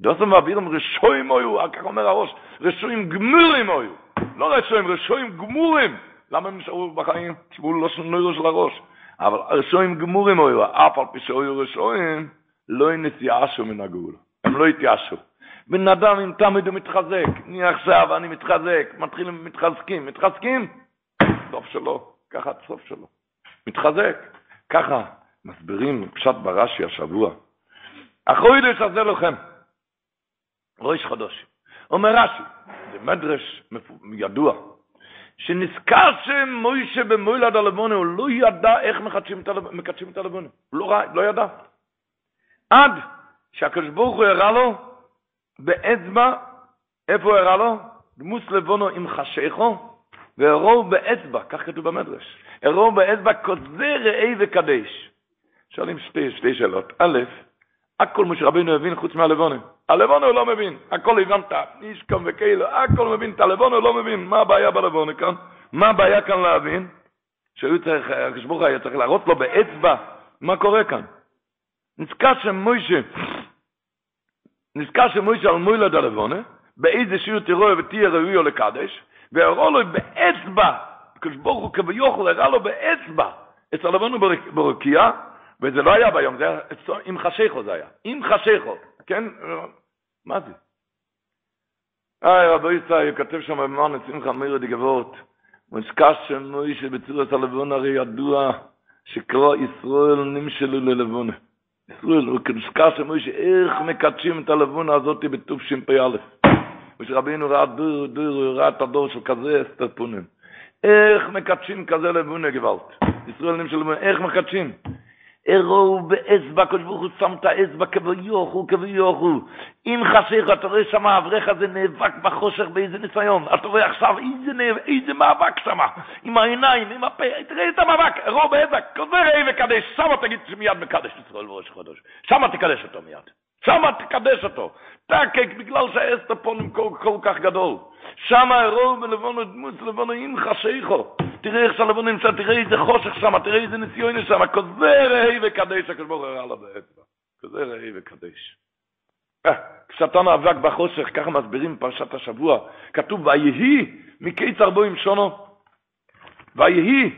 Speaker 3: דוסון ואווירון רשויים היו, כך אומר הראש, רשויים גמורים היו. לא רשויים, רשויים גמורים. למה הם נשארו בחיים? הוא לא שנוירו של הראש. אבל רשועים גמורים היו, אף על פי שהיו רשועים, לא נתייאשו מן הגאולה. הם לא התייאשו. בן אדם אם תמיד הוא מתחזק, אני עכשיו, אני מתחזק, מתחילים, מתחזקים, מתחזקים, סוף שלו, ככה הסוף שלו. מתחזק, ככה מסבירים פשט ברש"י השבוע. החוידש הזה לכם, ראש חדוש. אומר רש"י, זה מדרש ידוע, שנזכר שמוישה במוילד הלבונה, הוא לא ידע איך מקדשים את הלבונה. הוא לא, לא ידע. עד שהקדוש ברוך הוא הראה לו באצבע, איפה הוא הראה לו? דמוס לבונו עם חשיכו, והראו באצבע, כך כתוב במדרש, הראו באצבע כזה ראה וקדש. שואלים שתי, שתי שאלות. א', הכל מה שרבינו הבין חוץ מהלבונה. הלבונה הוא לא מבין, הכל הבנת, איש קום וכאילו, הכל מבין, את הלבונה הוא לא מבין, מה הבעיה בלבונה כאן? מה הבעיה כאן להבין? שהיו צריך, הקדוש ברוך היה צריך להראות לו באצבע מה קורה כאן. נזכר שמוישה, נזכר שמוישה על מוילה דלבונה, באיזה שיר תירואי ותהיה ראויו לקדש, והראו לו באצבע, הקדוש ברוך הוא כביכול הראה לו באצבע, אצל לבנו ברקיע, וזה לא היה ביום, זה היה עם חשיכו זה היה, עם חשיכו, כן? מה זה? איי, רבי ישראל, כותב שם במאן שמחה מאיר דגבות, מוזכר שמוישה בצירות הלבון הרי ידוע שקרא ישראל נמשלו ללבונה. ישראל, כנזכר שמוישה, איך מקדשים את הלבונה הזאת בטוב שמפ"א. ושרבינו ראה דור, דור, ראה את הדור של כזה אסתר פונים. איך מקדשים כזה לבונה גוואלט? ישראל נמשלו, איך מקדשים? אירו באצבע, הקדוש ברוך הוא שם את האצבע כביוכו, כביוכו. אם חשיך, אתה רואה שם האברך הזה נאבק בחושך באיזה ניסיון. אתה רואה עכשיו איזה, נאבק, איזה מאבק שם, עם העיניים, עם הפה, תראה את המאבק, אירו באצבע, כזה ראה וקדש, שמה תגיד שמיד מקדש ישראל בראש חודש. שמה תקדש אותו מיד. שמה תקדש אותו. תקק, בגלל שהאסתר פה כל, כל כך גדול. שמה אירו בלבונו דמות לבונו עם חשיכו. תראה איך שהלבון נמצא, תראה איזה חושך שם, תראה איזה ניסיון יש שם, כזה ראי וקדש, הוא הראה לו באצבע. כזה ראי וקדש. כשאתה נאבק בחושך, ככה מסבירים פרשת השבוע, כתוב, ויהי מקיץ ארבעים שונו, ויהי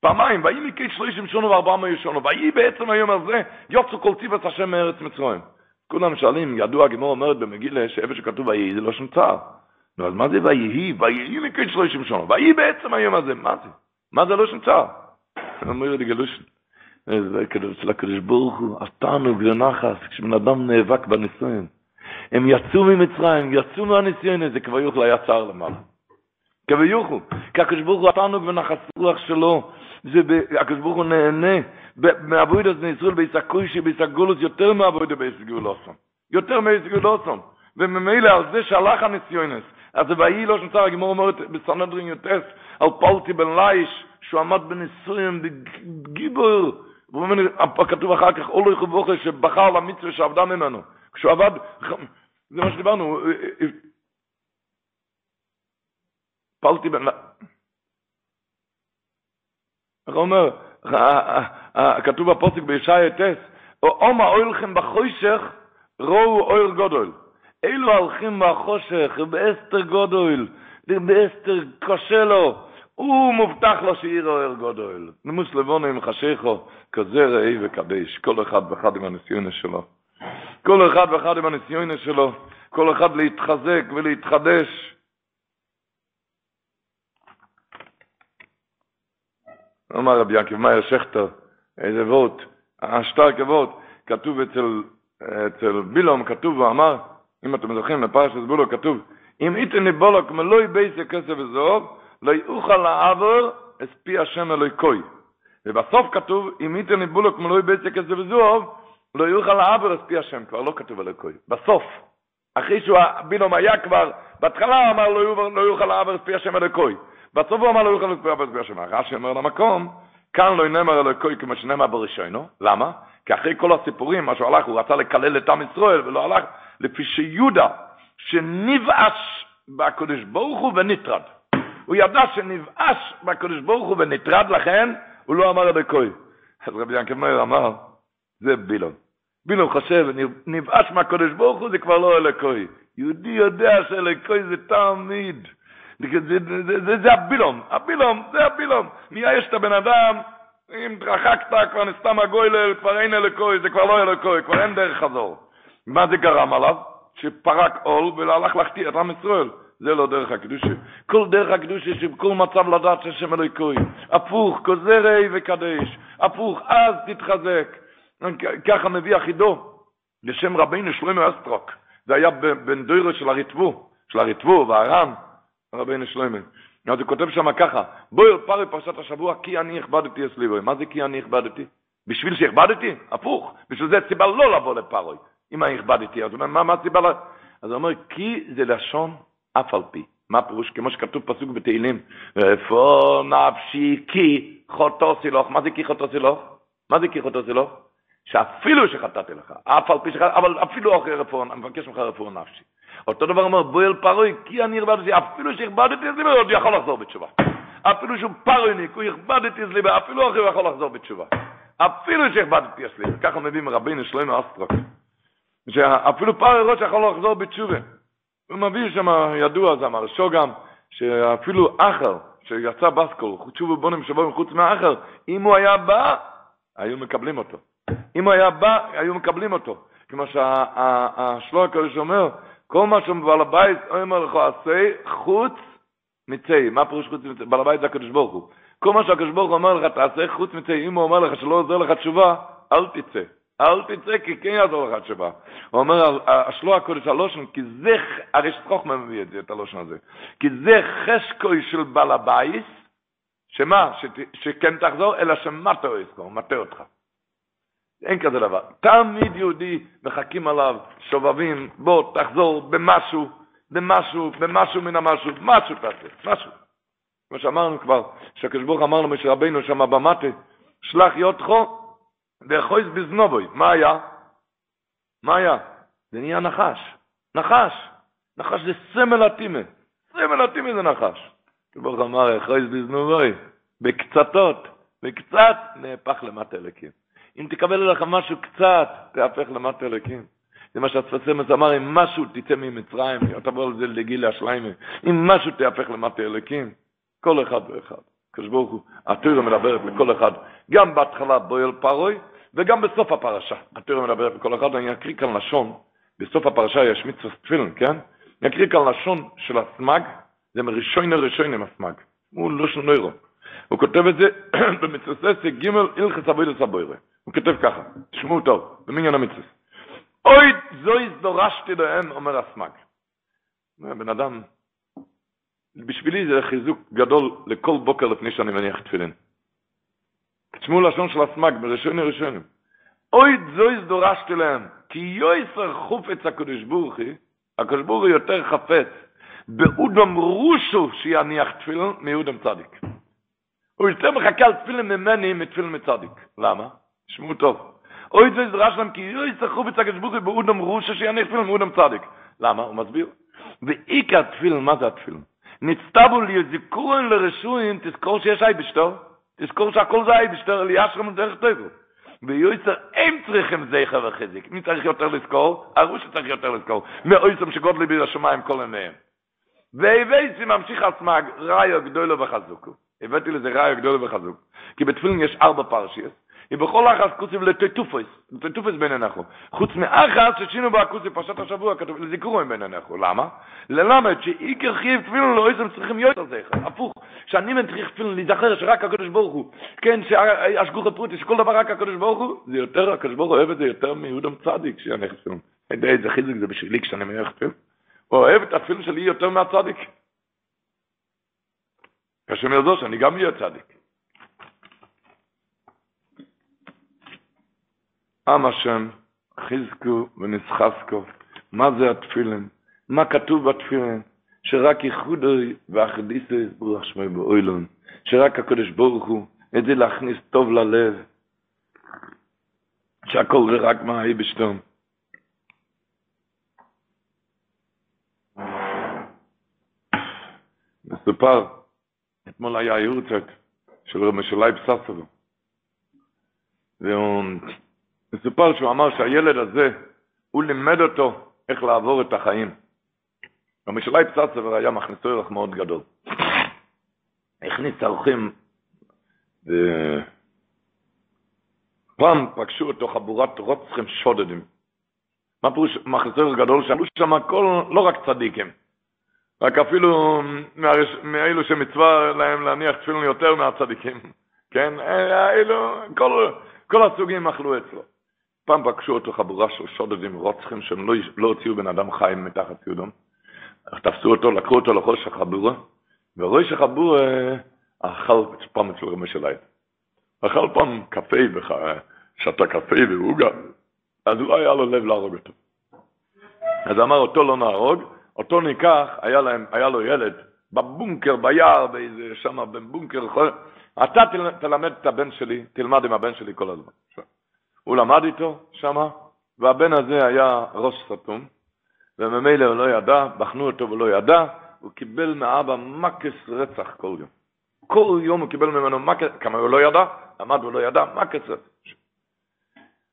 Speaker 3: פעמיים, ויהי מקיץ שלושים שונו וארבעה מאה שונו, ויהי בעצם היום הזה, יוצאו כל ציבת השם מארץ מצרים. כולם שואלים, ידוע, הגמור אומרת במגילה, שאיפה שכתוב ויהי זה לא שום צער. נו, אז מה זה ויהי? ויהי מקץ שלושים שנה. ויהי בעצם היום הזה. מה זה? מה זה לא שנצא? אומר לי גלושן. זה אצל הקדוש ברוך הוא, התענוג ונחס, כשבן אדם נאבק בניסיון. הם יצאו ממצרים, יצאו מהניסיון הזה, כבר יוכל היה צער למעלה. כבר יוכל. כי הקדוש ברוך הוא התענוג ונחס רוח שלו, זה הקדוש ברוך הוא נהנה מהבויד הזה ישראל בישק קוישי, בישק גולוס, יותר מהבויד בישק גולוסון. יותר מישק גולוסון. וממילא על זה שהלך הניסיונס, אז ויהי לא שנצר, הגמור אומרת בסנדרין יוטס, על פולטי בן לייש, שהוא עמד בניסויים, בגיבור, כתוב אחר כך, אולו יחו בוכה, שבחר למצווה שעבדה ממנו. כשהוא עבד, זה מה שדיברנו, פולטי בן לייש. איך אומר, כתוב בפוסק בישעיה טס, אומה אוילכם בחוישך, ראו אויר גודל. אילו הלכים מהחושך, באסתר גודל, באסתר קשה לו, הוא מובטח לו שעיר אוהר גודל. נמוס לבונו עם חשיכו, כזה ראי וקדש, כל אחד ואחד עם הניסיון שלו. כל אחד ואחד עם הניסיון שלו, כל אחד להתחזק ולהתחדש. אמר רבי יעקב מאיר שכטר, איזה וורט, השטר כבורט, כתוב אצל, אצל בילום, כתוב ואמר, אם אתם זוכרים, לפרשת בולו כתוב, אם איתן נבולוק מלוי בייסי כסף וזוב, לא יאוכל לעבור, אספי השם אלוהי קוי. ובסוף כתוב, אם איתן נבולוק מלוי בייסי כסף וזוב, לא יאוכל לעבור, אספי השם, כבר לא כתוב אלוהי קוי. בסוף, אחרי שהוא, בינום היה כבר, בהתחלה אמר, לא יאוכל לעבור, אספי השם אלוהי קוי. בסוף הוא אמר, לא יאוכל לעבור, אספי השם. רש"י אומר למקום, כאן לא נאמר אלוהי קוי כמו שנאמר בראשונו, למה? כי אחרי כל הסיפורים, מה שהוא הלך, הוא רצה לקלל את עם ישראל, ולא הלך, לפי שיהודה, שנבאס בקדוש ברוך הוא ונטרד. הוא ידע שנבאס בקדוש ברוך הוא ונטרד, לכן הוא לא אמר אלוקוי. אז רבי ינקל מאיר אמר, זה בילון. בילון חושב, נבאס מהקדוש ברוך הוא זה כבר לא אלוקוי. יהודי יודע שאלוקוי זה תמיד. זה, זה, זה, זה, זה הבילום, הבילום, זה הבילום. יש את הבן אדם, אם התרחקת, כבר נסתם הגוילל, כבר אין אלוקוי, זה כבר לא אלוקוי, כבר אין דרך חזור. מה זה גרם עליו? שפרק עול והלך להחטיא את עם ישראל. זה לא דרך הקדושה. כל דרך הקדושה שבכל מצב לדעת שהשם אלוהיקוי. הפוך, כוזרי וקדש. הפוך, אז תתחזק. ככה מביא החידו לשם רבינו שלמה אסטרוק. זה היה בן דוירו של הריטבו, של הריטבו והר"ן, רבינו שלמה. אז הוא כותב שם ככה, בואי פרי פרשת השבוע, כי אני הכבדתי אצלי מה זה כי אני הכבדתי? בשביל שהכבדתי? הפוך. בשביל זה סיבה לא לבוא לפרוי. אם אני הכבדתי, אז הוא אומר, מה, מה הסיבה? אז הוא אומר, כי זה לשון אף על פי. מה פירוש? כמו שכתוב פסוק בתהילים, איפה נפשי כי חוטוסי לך. מה זה כי חוטוסי לך? מה זה כי חוטוסי לך? שאפילו שחטאתי לך, אף על פי שחטאתי, אבל אפילו אחרי רפורם, אני מבקש ממך רפורם נפשי. אותו דבר אומר, בואי אל פרוי, כי אני הרבדתי, אפילו שהרבדתי, אז אני עוד יכול לחזור בתשובה. אפילו שהוא פרויניק, הוא יכבד את יזליבה, אפילו אחרי הוא יכול לחזור בתשובה. אפילו שיכבד את יזליבה. ככה מביאים רבינו שלמה אסטרוק. שאפילו פרוי ראש יכול לחזור בתשובה. הוא מביא שם, ידוע, זה אמר שוגם, שאפילו אחר, שיצא בסקול, תשובו בונים שבוים חוץ מהאחר, אם הוא היה בא, היו מקבלים אותו. אם הוא היה בא, היו מקבלים אותו. כמו שהשלוע הקדוש אומר, כל מה שבעל הבית אומר לך, עשה חוץ מצי. מה פירוש חוץ מצי? בעל הבית זה הקדוש ברוך הוא. כל מה שהקדוש ברוך הוא אומר לך, תעשה חוץ מצי. אם הוא אומר לך שלא עוזר לך תשובה, אל תצא. אל תצא, כי כן יעזור לך תשובה. הוא אומר, השלוע הקודש הלושן, כי זה, הרי שחוכמה מביא את זה, את הלושן הזה. כי זה חשקוי של בעל הבית, שמה? שכן תחזור, אלא שמטה הוא יזכור, מטה אותך. אין כזה דבר. תמיד יהודי מחכים עליו, שובבים, בוא, תחזור במשהו, במשהו, במשהו מן המשהו, משהו תעשה, משהו. כמו שאמרנו כבר, שהקדוש ברוך אמר רבינו שם במטה, שלח יותחו ואחויז בזנובוי. מה היה? מה היה? זה נהיה נחש. נחש. נחש זה סמל הטימה זה נחש. ברוך אמר, אחויז בזנובוי. בקצתות, בקצת, נהפך למטה אלוקים. אם תקבל עליך משהו קצת, תהפך למטה אלוקים. זה מה שהצפצמס אמר, אם משהו תצא ממצרים, אתה בוא על זה לגיל השליימה, אם משהו תהפך למטה אלוקים, כל אחד ואחד. הוא, התורה מדברת לכל אחד, גם בהתחלה בויל פרוי, וגם בסוף הפרשה. התורה מדברת לכל אחד, אני אקריא כאן לשון, בסוף הפרשה יש מצווה תפילין, כן? אני אקריא כאן לשון של הסמג, זה מראשוני ראשוני הסמג, הוא לא נוירו. הוא כותב את זה במצווה ג' הלכס אבוידס הבוירה. הוא כותב ככה, תשמעו טוב, במניין המצווה. אוי זויז דורשתי להם, אומר הסמג. בן אדם, בשבילי זה חיזוק גדול לכל בוקר לפני שאני מניח תפילין. תשמעו לשון של הסמג, בראשוני ראשונים. אוי זויז דורשתי להם, כי יויסר חופץ הקדוש הוא, הקדוש הוא יותר חפץ, באודם רושו שיניח תפילין מאודם צדיק. הוא יותר מחכה על תפילין ממני מתפילין מצדיק. למה? תשמעו טוב. אוי זה זרש להם כי יויסר חופץ הקדוש הוא באודם רושו שיניח תפילין מאודם צדיק. למה? הוא מסביר. ועיקר תפילין, מה זה התפילין? נצטבו לי זיכורן לרשויים, תזכור שיש אייבשטר, תזכור שהכל זה אייבשטר, ליאשרם דרך טבע. ויועצר, הם צריכים זכר וחזיק. מי צריך יותר לזכור? הרוש צריך יותר לזכור. מאויסם שגודלי בי השמיים כל עיניהם. והבאתי ממשיך הסמג, ראיו גדולו וחזוקו. הבאתי לזה ראיו גדולו וחזוק. כי בתפילין יש ארבע פרשיות. אם בכל אחת כותב לטטופוס, לטטופוס בין אנחנו. חוץ מאחת ששינו בה פרשת השבוע, כתוב לזיכרוים בין אנחנו. למה? ללמד שאיקר חייב תפילין לא איזם צריכים יותר זכר. הפוך, שאני צריך תפילין להיזכר שרק הקדוש ברוך הוא, כן, שהשגוך הפרוטי, שכל דבר רק הקדוש ברוך הוא, זה יותר, הקדוש ברוך אוהב את זה יותר מיהודם צדיק, שאני יודע איזה חיזוק זה בשבילי כשאני מניח תפילין? הוא אוהב את התפילין שלי יותר מהצדיק. כשם ידוע שאני גם אהיה צדיק. עם השם, חזקו ונסחסקו, מה זה התפילין? מה כתוב בתפילין? שרק ייחודוי ואחדיסי ברוך שמי באוילון, שרק הקדוש ברוך הוא, את זה להכניס טוב ללב, שהכל זה רק מהאי בשתום. מסופר, אתמול היה יורצת של רבי משולאי בססרו, והוא מסופר שהוא אמר שהילד הזה, הוא לימד אותו איך לעבור את החיים. המשלי פצצבר היה מכניסו ערך מאוד גדול. הכניס אורחים, ופעם פגשו אותו חבורת רוצחים שודדים. מה פירוש מכניסו ערך גדול? שאמרו שם כל, לא רק צדיקים, רק אפילו מאלו שמצווה להם להניח תפילין יותר מהצדיקים. כן, אלו, כל, כל הסוגים אכלו אצלו. פעם פגשו אותו חבורה של שודדים רוצחים שהם לא, לא הוציאו בן אדם חיים מתחת יהודום. תפסו אותו, לקחו אותו לראש החבורה, וראש החבורה אכל פעם אצל רמי שלהם. אכל פעם קפה, שתה קפה ועוגה, אז לא היה לו לב להרוג אותו. אז אמר, אותו לא נהרוג, אותו ניקח, היה, להם, היה לו ילד בבונקר, ביער, באיזה שם, בבונקר, אתה תלמד את הבן שלי, תלמד עם הבן שלי כל הזמן. הוא למד איתו שמה, והבן הזה היה ראש סתום, וממילא הוא לא ידע, בחנו אותו ולא ידע, הוא קיבל מאבא מקס רצח כל יום. כל יום הוא קיבל ממנו מקס, כמה הוא לא ידע, למד ולא ידע, מקס.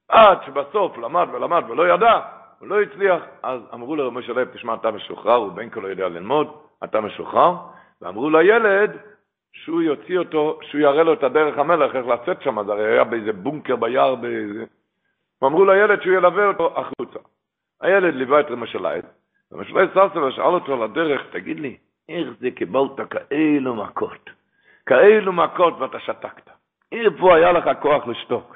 Speaker 3: עד שבסוף למד ולמד ולא ידע, הוא לא הצליח, אז אמרו לו משה לב, תשמע, אתה משוחרר, הוא בין כה לא יודע ללמוד, אתה משוחרר, ואמרו לילד שהוא יוציא אותו, שהוא יראה לו את הדרך המלך, איך לצאת שם, זה הרי היה באיזה בונקר ביער, באיזה... ואמרו לילד שהוא ילווה אותו החוצה. הילד ליווה את רמשלייט, רמשלייט ססר שאל אותו על הדרך, תגיד לי, איך זה קיבלת כאלו מכות? כאלו מכות ואתה שתקת. איפה היה לך כוח לשתוק?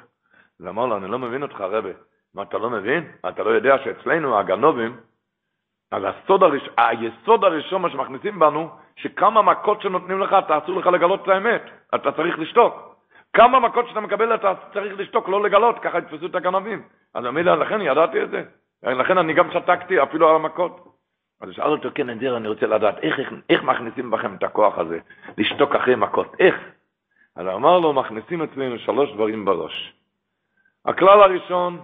Speaker 3: אז אמר לו, אני לא מבין אותך, רבי. מה, אתה לא מבין? אתה לא יודע שאצלנו הגנובים, אז הסוד הראש, היסוד הראשון מה שמכניסים בנו, שכמה מכות שנותנים לך, אתה אסור לך לגלות את האמת. אתה צריך לשתוק. כמה מכות שאתה מקבל אתה צריך לשתוק, לא לגלות, ככה יתפסו את הגנבים. אז אמרתי לכן ידעתי את זה. לכן אני גם שתקתי אפילו על המכות. אז שאל אותו, כן, נדיר, אני רוצה לדעת, איך, איך, איך מכניסים בכם את הכוח הזה, לשתוק אחרי מכות, איך? אז אמר לו, מכניסים אצלנו שלוש דברים בראש. הכלל הראשון,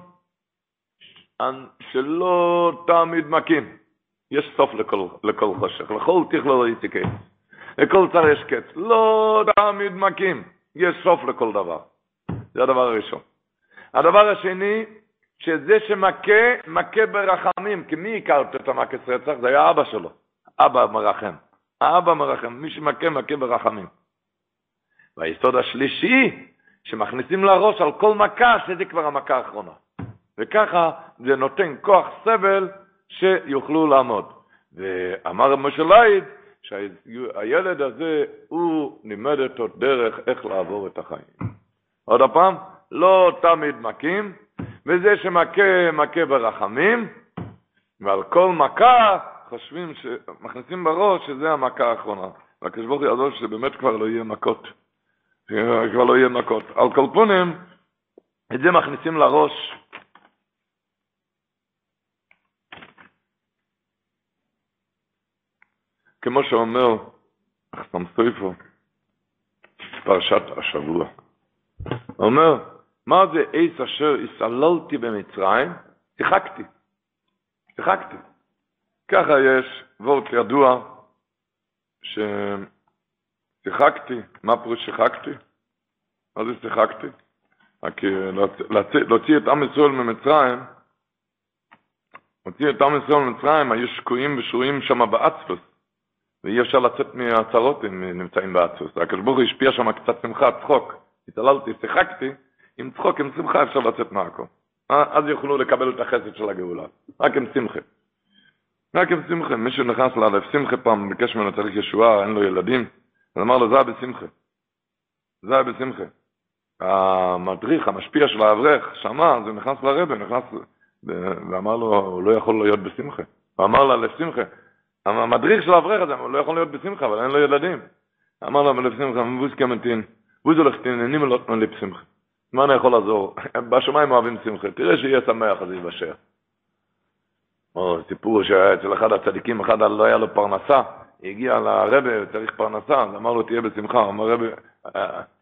Speaker 3: שלא תמיד מכים. יש סוף לכל, לכל חושך, לכל תכלו לא קץ. לכל צר יש קץ. לא תמיד מכים. יש סוף לכל דבר. זה הדבר הראשון. הדבר השני, שזה שמכה, מכה ברחמים. כי מי הכרת את המכס רצח? זה היה אבא שלו. אבא מרחם. האבא מרחם. מי שמכה, מכה ברחמים. והיסוד השלישי, שמכניסים לראש על כל מכה, שזה כבר המכה האחרונה. וככה זה נותן כוח סבל שיוכלו לעמוד. ואמר משה לייד, שהילד הזה, הוא לימד אותו דרך איך לעבור את החיים. עוד פעם, לא תמיד מכים, וזה שמכה, מכה ברחמים, ועל כל מכה חושבים, מכניסים בראש שזה המכה האחרונה. והקדוש ברוך הוא יעזור שזה באמת כבר לא יהיה מכות. כבר לא יהיה מכות. על כל פונים, את זה מכניסים לראש כמו שאומר אחסם סויפו, פרשת השבוע. הוא אומר, מה זה עץ אשר הסללתי במצרים? שיחקתי. שיחקתי. ככה יש וורט ידוע ששיחקתי, מה פירוש שיחקתי? מה זה שיחקתי? רק להוציא את עם ישראל ממצרים, להוציא את עם ישראל ממצרים, היו שקועים ושרויים שם באצפוס. ואי אפשר לצאת מהצרות אם נמצאים באצוס. הקדוש ברוך הוא השפיע שם קצת שמחה, צחוק. התעללתי, שיחקתי, עם צחוק, עם שמחה אפשר לצאת מהכל. אז יוכלו לקבל את החסד של הגאולה. רק עם שמחה. רק עם שמחה. מישהו נכנס לאלף שמחה פעם, ביקש ממנו צריך ישועה, אין לו ילדים. אז אמר לו, זה בשמחה. זה בשמחה. המדריך, המשפיע של האברך, שמע, אז הוא נכנס לרבה, נכנס, ואמר לו, הוא לא יכול להיות בשמחה. הוא אמר לה, לשמחה. המדריך של האברך הזה, הוא לא יכול להיות בשמחה, אבל אין לו ילדים. אמר לו, בשמחה, מבוז כמתין, בוז הולך תננים לא תנון לי בשמחה. מה אני יכול לעזור? בשמיים אוהבים שמחה, תראה שיהיה שמח, אז יבשר. או סיפור שהיה אצל אחד הצדיקים, אחד לא היה לו פרנסה, הגיע לרבה, צריך פרנסה, אז אמר לו, תהיה בשמחה. אמר רבה,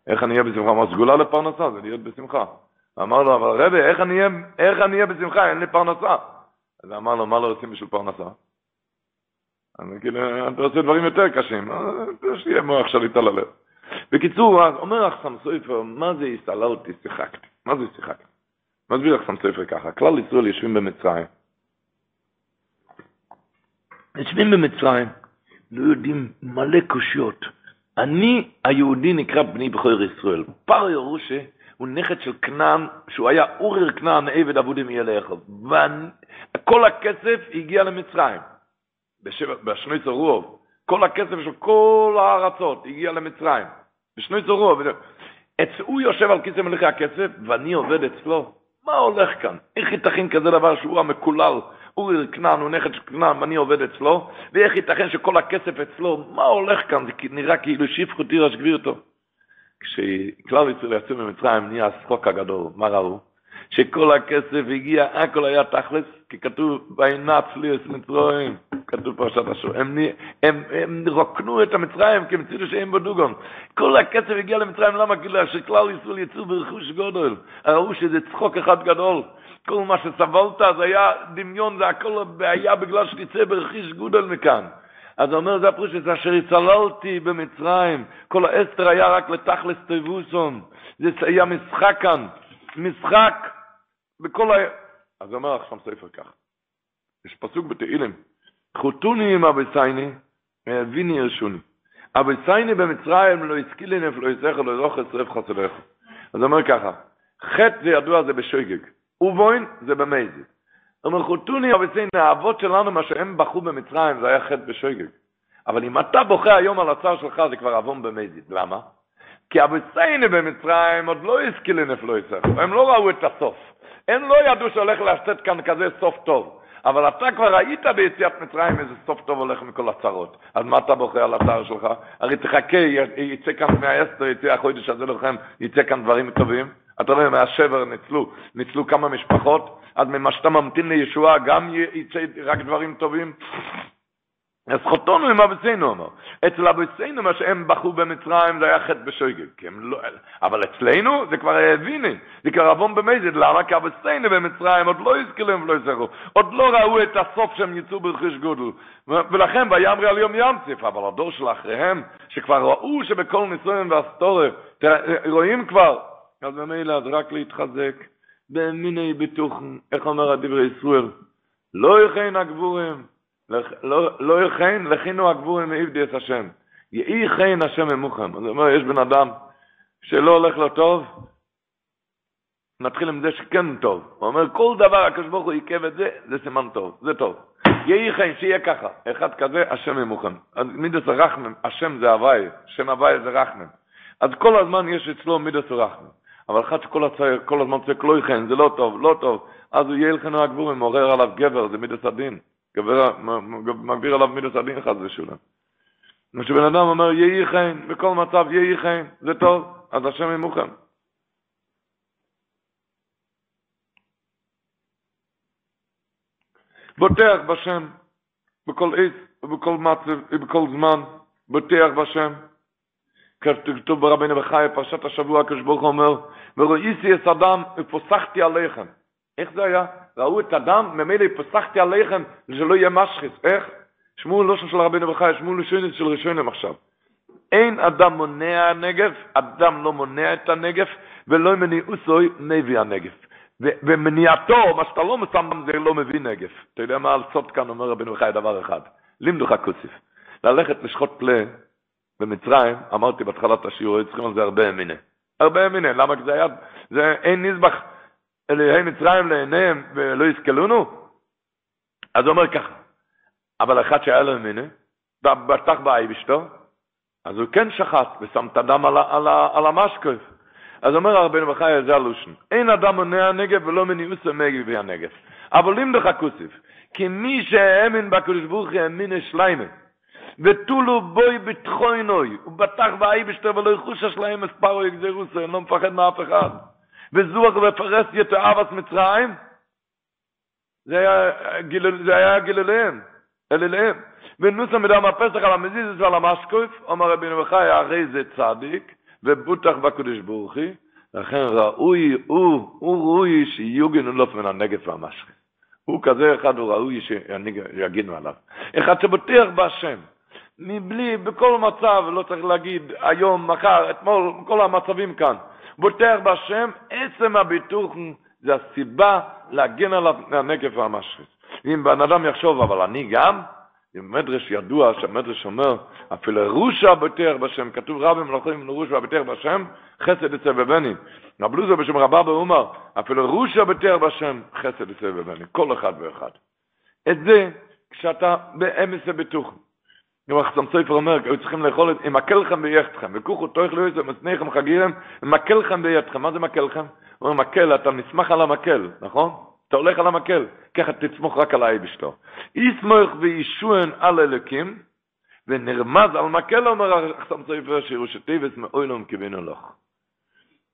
Speaker 3: איך אני אהיה בשמחה? אמר, סגולה לפרנסה, זה להיות בשמחה. אמר לו, אבל רבה, איך אני אהיה בשמחה? אין לי פרנסה. אז אמר לו, מה לא עושים בשביל פרנסה? אני כאילו, אתה עושה דברים יותר קשים, שיהיה מוח שליט על הלב. בקיצור, אומר אחסם סופר, מה זה הסתללתי, שיחקתי? מה זה שיחקתי? מסביר אחסם סופר ככה, כלל ישראל יושבים במצרים. יושבים במצרים, לא יודעים מלא קושיות. אני, היהודי, נקרא בני בכור ישראל. פר ירושה הוא נכד של כנען, שהוא היה אורר כנען, עבד עבודי מילה אחד. וכל הכסף הגיע למצרים. בשני צרוב, כל הכסף של כל הארצות הגיע למצרים, בשני צרוב, הוא יושב על כיסא מלכי הכסף ואני עובד אצלו, מה הולך כאן? איך ייתכן כזה דבר שהוא המקולל, הוא כנען, הוא נכד של כנען ואני עובד אצלו, ואיך ייתכן שכל הכסף אצלו, מה הולך כאן? זה נראה כאילו שפחו תירש גבירתו. כשכלל ישראל יצאו ממצרים נהיה השחוק הגדול, מה ראו? שכל הכסף הגיע, הכל היה תכלס, כי כתוב, וינץ לי את מצרים, כתוב פרשת השור. הם, הם, הם רוקנו את המצרים כי הם צילו שאין בו דוגון. כל הכסף הגיע למצרים, למה? כי שכלל ישראל יצאו ברכוש גודל. ראו שזה צחוק אחד גדול. כל מה שסבלת זה היה דמיון, זה הכל היה בגלל שתצא ברכיש גודל מכאן. אז אומר, זה הפרוש, זה אשר הצללתי במצרים, כל האסתר היה רק לתכלס תבוסון, זה היה משחק כאן, משחק בכל ה... אז אומר עכשיו ספר כך, יש פסוק בתהילים, חוטוני עם אבי סייני, ויני ירשוני. אבי סייני במצרים לא השכילי נף, לא יסך, לא ירוך אצרף חסלך. אז אומר ככה, חטא זה ידוע זה בשוגג, ובוין זה במייזי. אומר חוטוני אבי סייני, האבות שלנו, מה שהם בחו במצרים, זה היה חטא בשוגג. אבל אם אתה בוכה היום על הצער שלך, זה כבר עוון במייזית. למה? כי אבי סייני במצרים עוד לא השכילי נף, לא יסך. הם לא ראו את הסוף. הם לא ידעו שהולך לשאת כאן כזה סוף טוב. אבל אתה כבר ראית ביציאת מצרים איזה סוף טוב הולך מכל הצרות. אז מה אתה בוחר על הצער שלך? הרי תחכה, יצא כאן מהאסתר, יצא החודש הזה לכם, יצא כאן דברים טובים. אתה רואה, מהשבר ניצלו, ניצלו כמה משפחות, אז ממה שאתה ממתין לישועה גם יצא רק דברים טובים. אז חותנו עם אבוסינו, אמר. אצל אבוסינו, מה שהם בחו במצרים, זה היה חטא בשויגל. לא, אבל אצלנו זה כבר הביני, זה כבר עוון במזד. למה? כי אבוסינו במצרים עוד לא הזכירים ולא יזכרו. עוד לא ראו את הסוף שהם יצאו ברכיש גודל. ולכן, ויאמרי על יום ים ציף, אבל הדור של אחריהם, שכבר ראו שבכל ניסויים והסטוריה, רואים כבר, אז במילא, אז רק להתחזק. במיני ביטוחן, איך אומר הדברי ישראל? לא יכין הגבורים, לא יכן, לכינו הגבורים מעבדי את השם. יהי חן השם ממוכם. זאת אומרת, יש בן אדם שלא הולך לו טוב, נתחיל עם זה שכן טוב. הוא אומר, כל דבר הקדוש ברוך הוא עיכב את זה, זה סימן טוב, זה טוב. יהי חן, שיהיה ככה. אחד כזה, השם ממוכם. אז מידס הרחמם, השם זה הוואי, שם הוואי זה רחמם. אז כל הזמן יש אצלו מידס הרחמם. אבל אחד שכל הצער, כל הזמן צועק לא יכן, זה לא טוב, לא טוב, אז הוא יהיה לכנו הגבורים, מעורר עליו גבר, זה מידס הדין. מגביר עליו מידס הדין חס ושולם. מה שבן אדם אומר, יהי חן, בכל מצב יהי חן, זה טוב, אז השם ימוכם. בוטח בשם, בכל עת ובכל מצב ובכל זמן, בוטח בשם. כתוב ברבינו בחי, פרשת השבוע, כשברוך אומר, וראיתי את אדם ופוסחתי עליכם. איך זה היה? ראו את הדם, ממילא פסחתי עליכם שלא יהיה משחיס. איך? שמואל לא של רבינו בחי, שמואל לשונית של ראשונים עכשיו. אין אדם מונע הנגף, אדם לא מונע את הנגף, ולא מניעוסוי מביא הנגף. ומניעתו, מה שאתה לא מסם, זה לא מביא נגף. אתה יודע מה על סוד כאן אומר רבינו בחי דבר אחד? לימדו לך כוסיף. ללכת לשחוט פלה במצרים, אמרתי בהתחלת השיעור, צריכים על זה הרבה אמינה. הרבה אמינה, למה? כי זה היה, זה אין נזבח. אלוהי מצרים לעיניהם ולא יסכלונו? אז הוא אומר ככה, אבל אחד שהיה לו ימינה, בטח באייבשתו, אז הוא כן שחט ושם את הדם על, על, על המשקוף. אז אומר הרבנו בחי, זה הלושן, אין אדם מונע הנגב ולא מניעוס המגב הנגב. אבל אם לך כוסיף, כי מי שהאמין בקדוש ברוך הוא האמין השליימה, ותולו בוי בתחוינוי, ובטח באייבשתו ולא יחוש השליימה ספרו יגזרוסו, אני לא מפחד מאף אחד. וזוח ופרס יתאבס מצרים, זה היה, גיל, זה היה גילליהם, אליהם. ונוסה מדם הפסח על המזיז ועל המשקוף, אומר רבינו בחי, הרי זה צדיק, ובוטח בקדוש ברוך הוא, לכן ראוי, הוא, הוא ראוי שיוגן ולוף מן הנגף והמשקוף. הוא כזה אחד, הוא ראוי שיגינו עליו. אחד שבוטח בהשם, מבלי, בכל מצב, לא צריך להגיד היום, מחר, אתמול, כל המצבים כאן. בוטח בהשם, עצם הביטוח זה הסיבה להגן עליו מהנגף והמשחית. אם בן אדם יחשוב, אבל אני גם, אם מדרש ידוע, שהמדרש אומר, אפילו רושה בוטח בשם, כתוב רבי מלאכים לרושה בוטח בשם, חסד יצא בבני. נבלו בשם רבה באומר, אפילו רושה בוטח בשם, חסד יצא בבני. כל אחד ואחד. את זה, כשאתה באמס הביטוח. אַх צום צויפר אומר, אוי צריכים לאכול עם מקלכם ביחדכם, וכוכו תויך לו איזה מסניכם חגירם, מקלכם ביחדכם, מה זה מקלכם? הוא אומר, מקל, אתה נסמך על המקל, נכון? אתה הולך על המקל, ככה תצמוך רק על האייבשתו. יסמוך וישוען על אלוקים, ונרמז על מקל, אומר צום צויפר, שירושתי וסמאוי לו מכיבינו לך.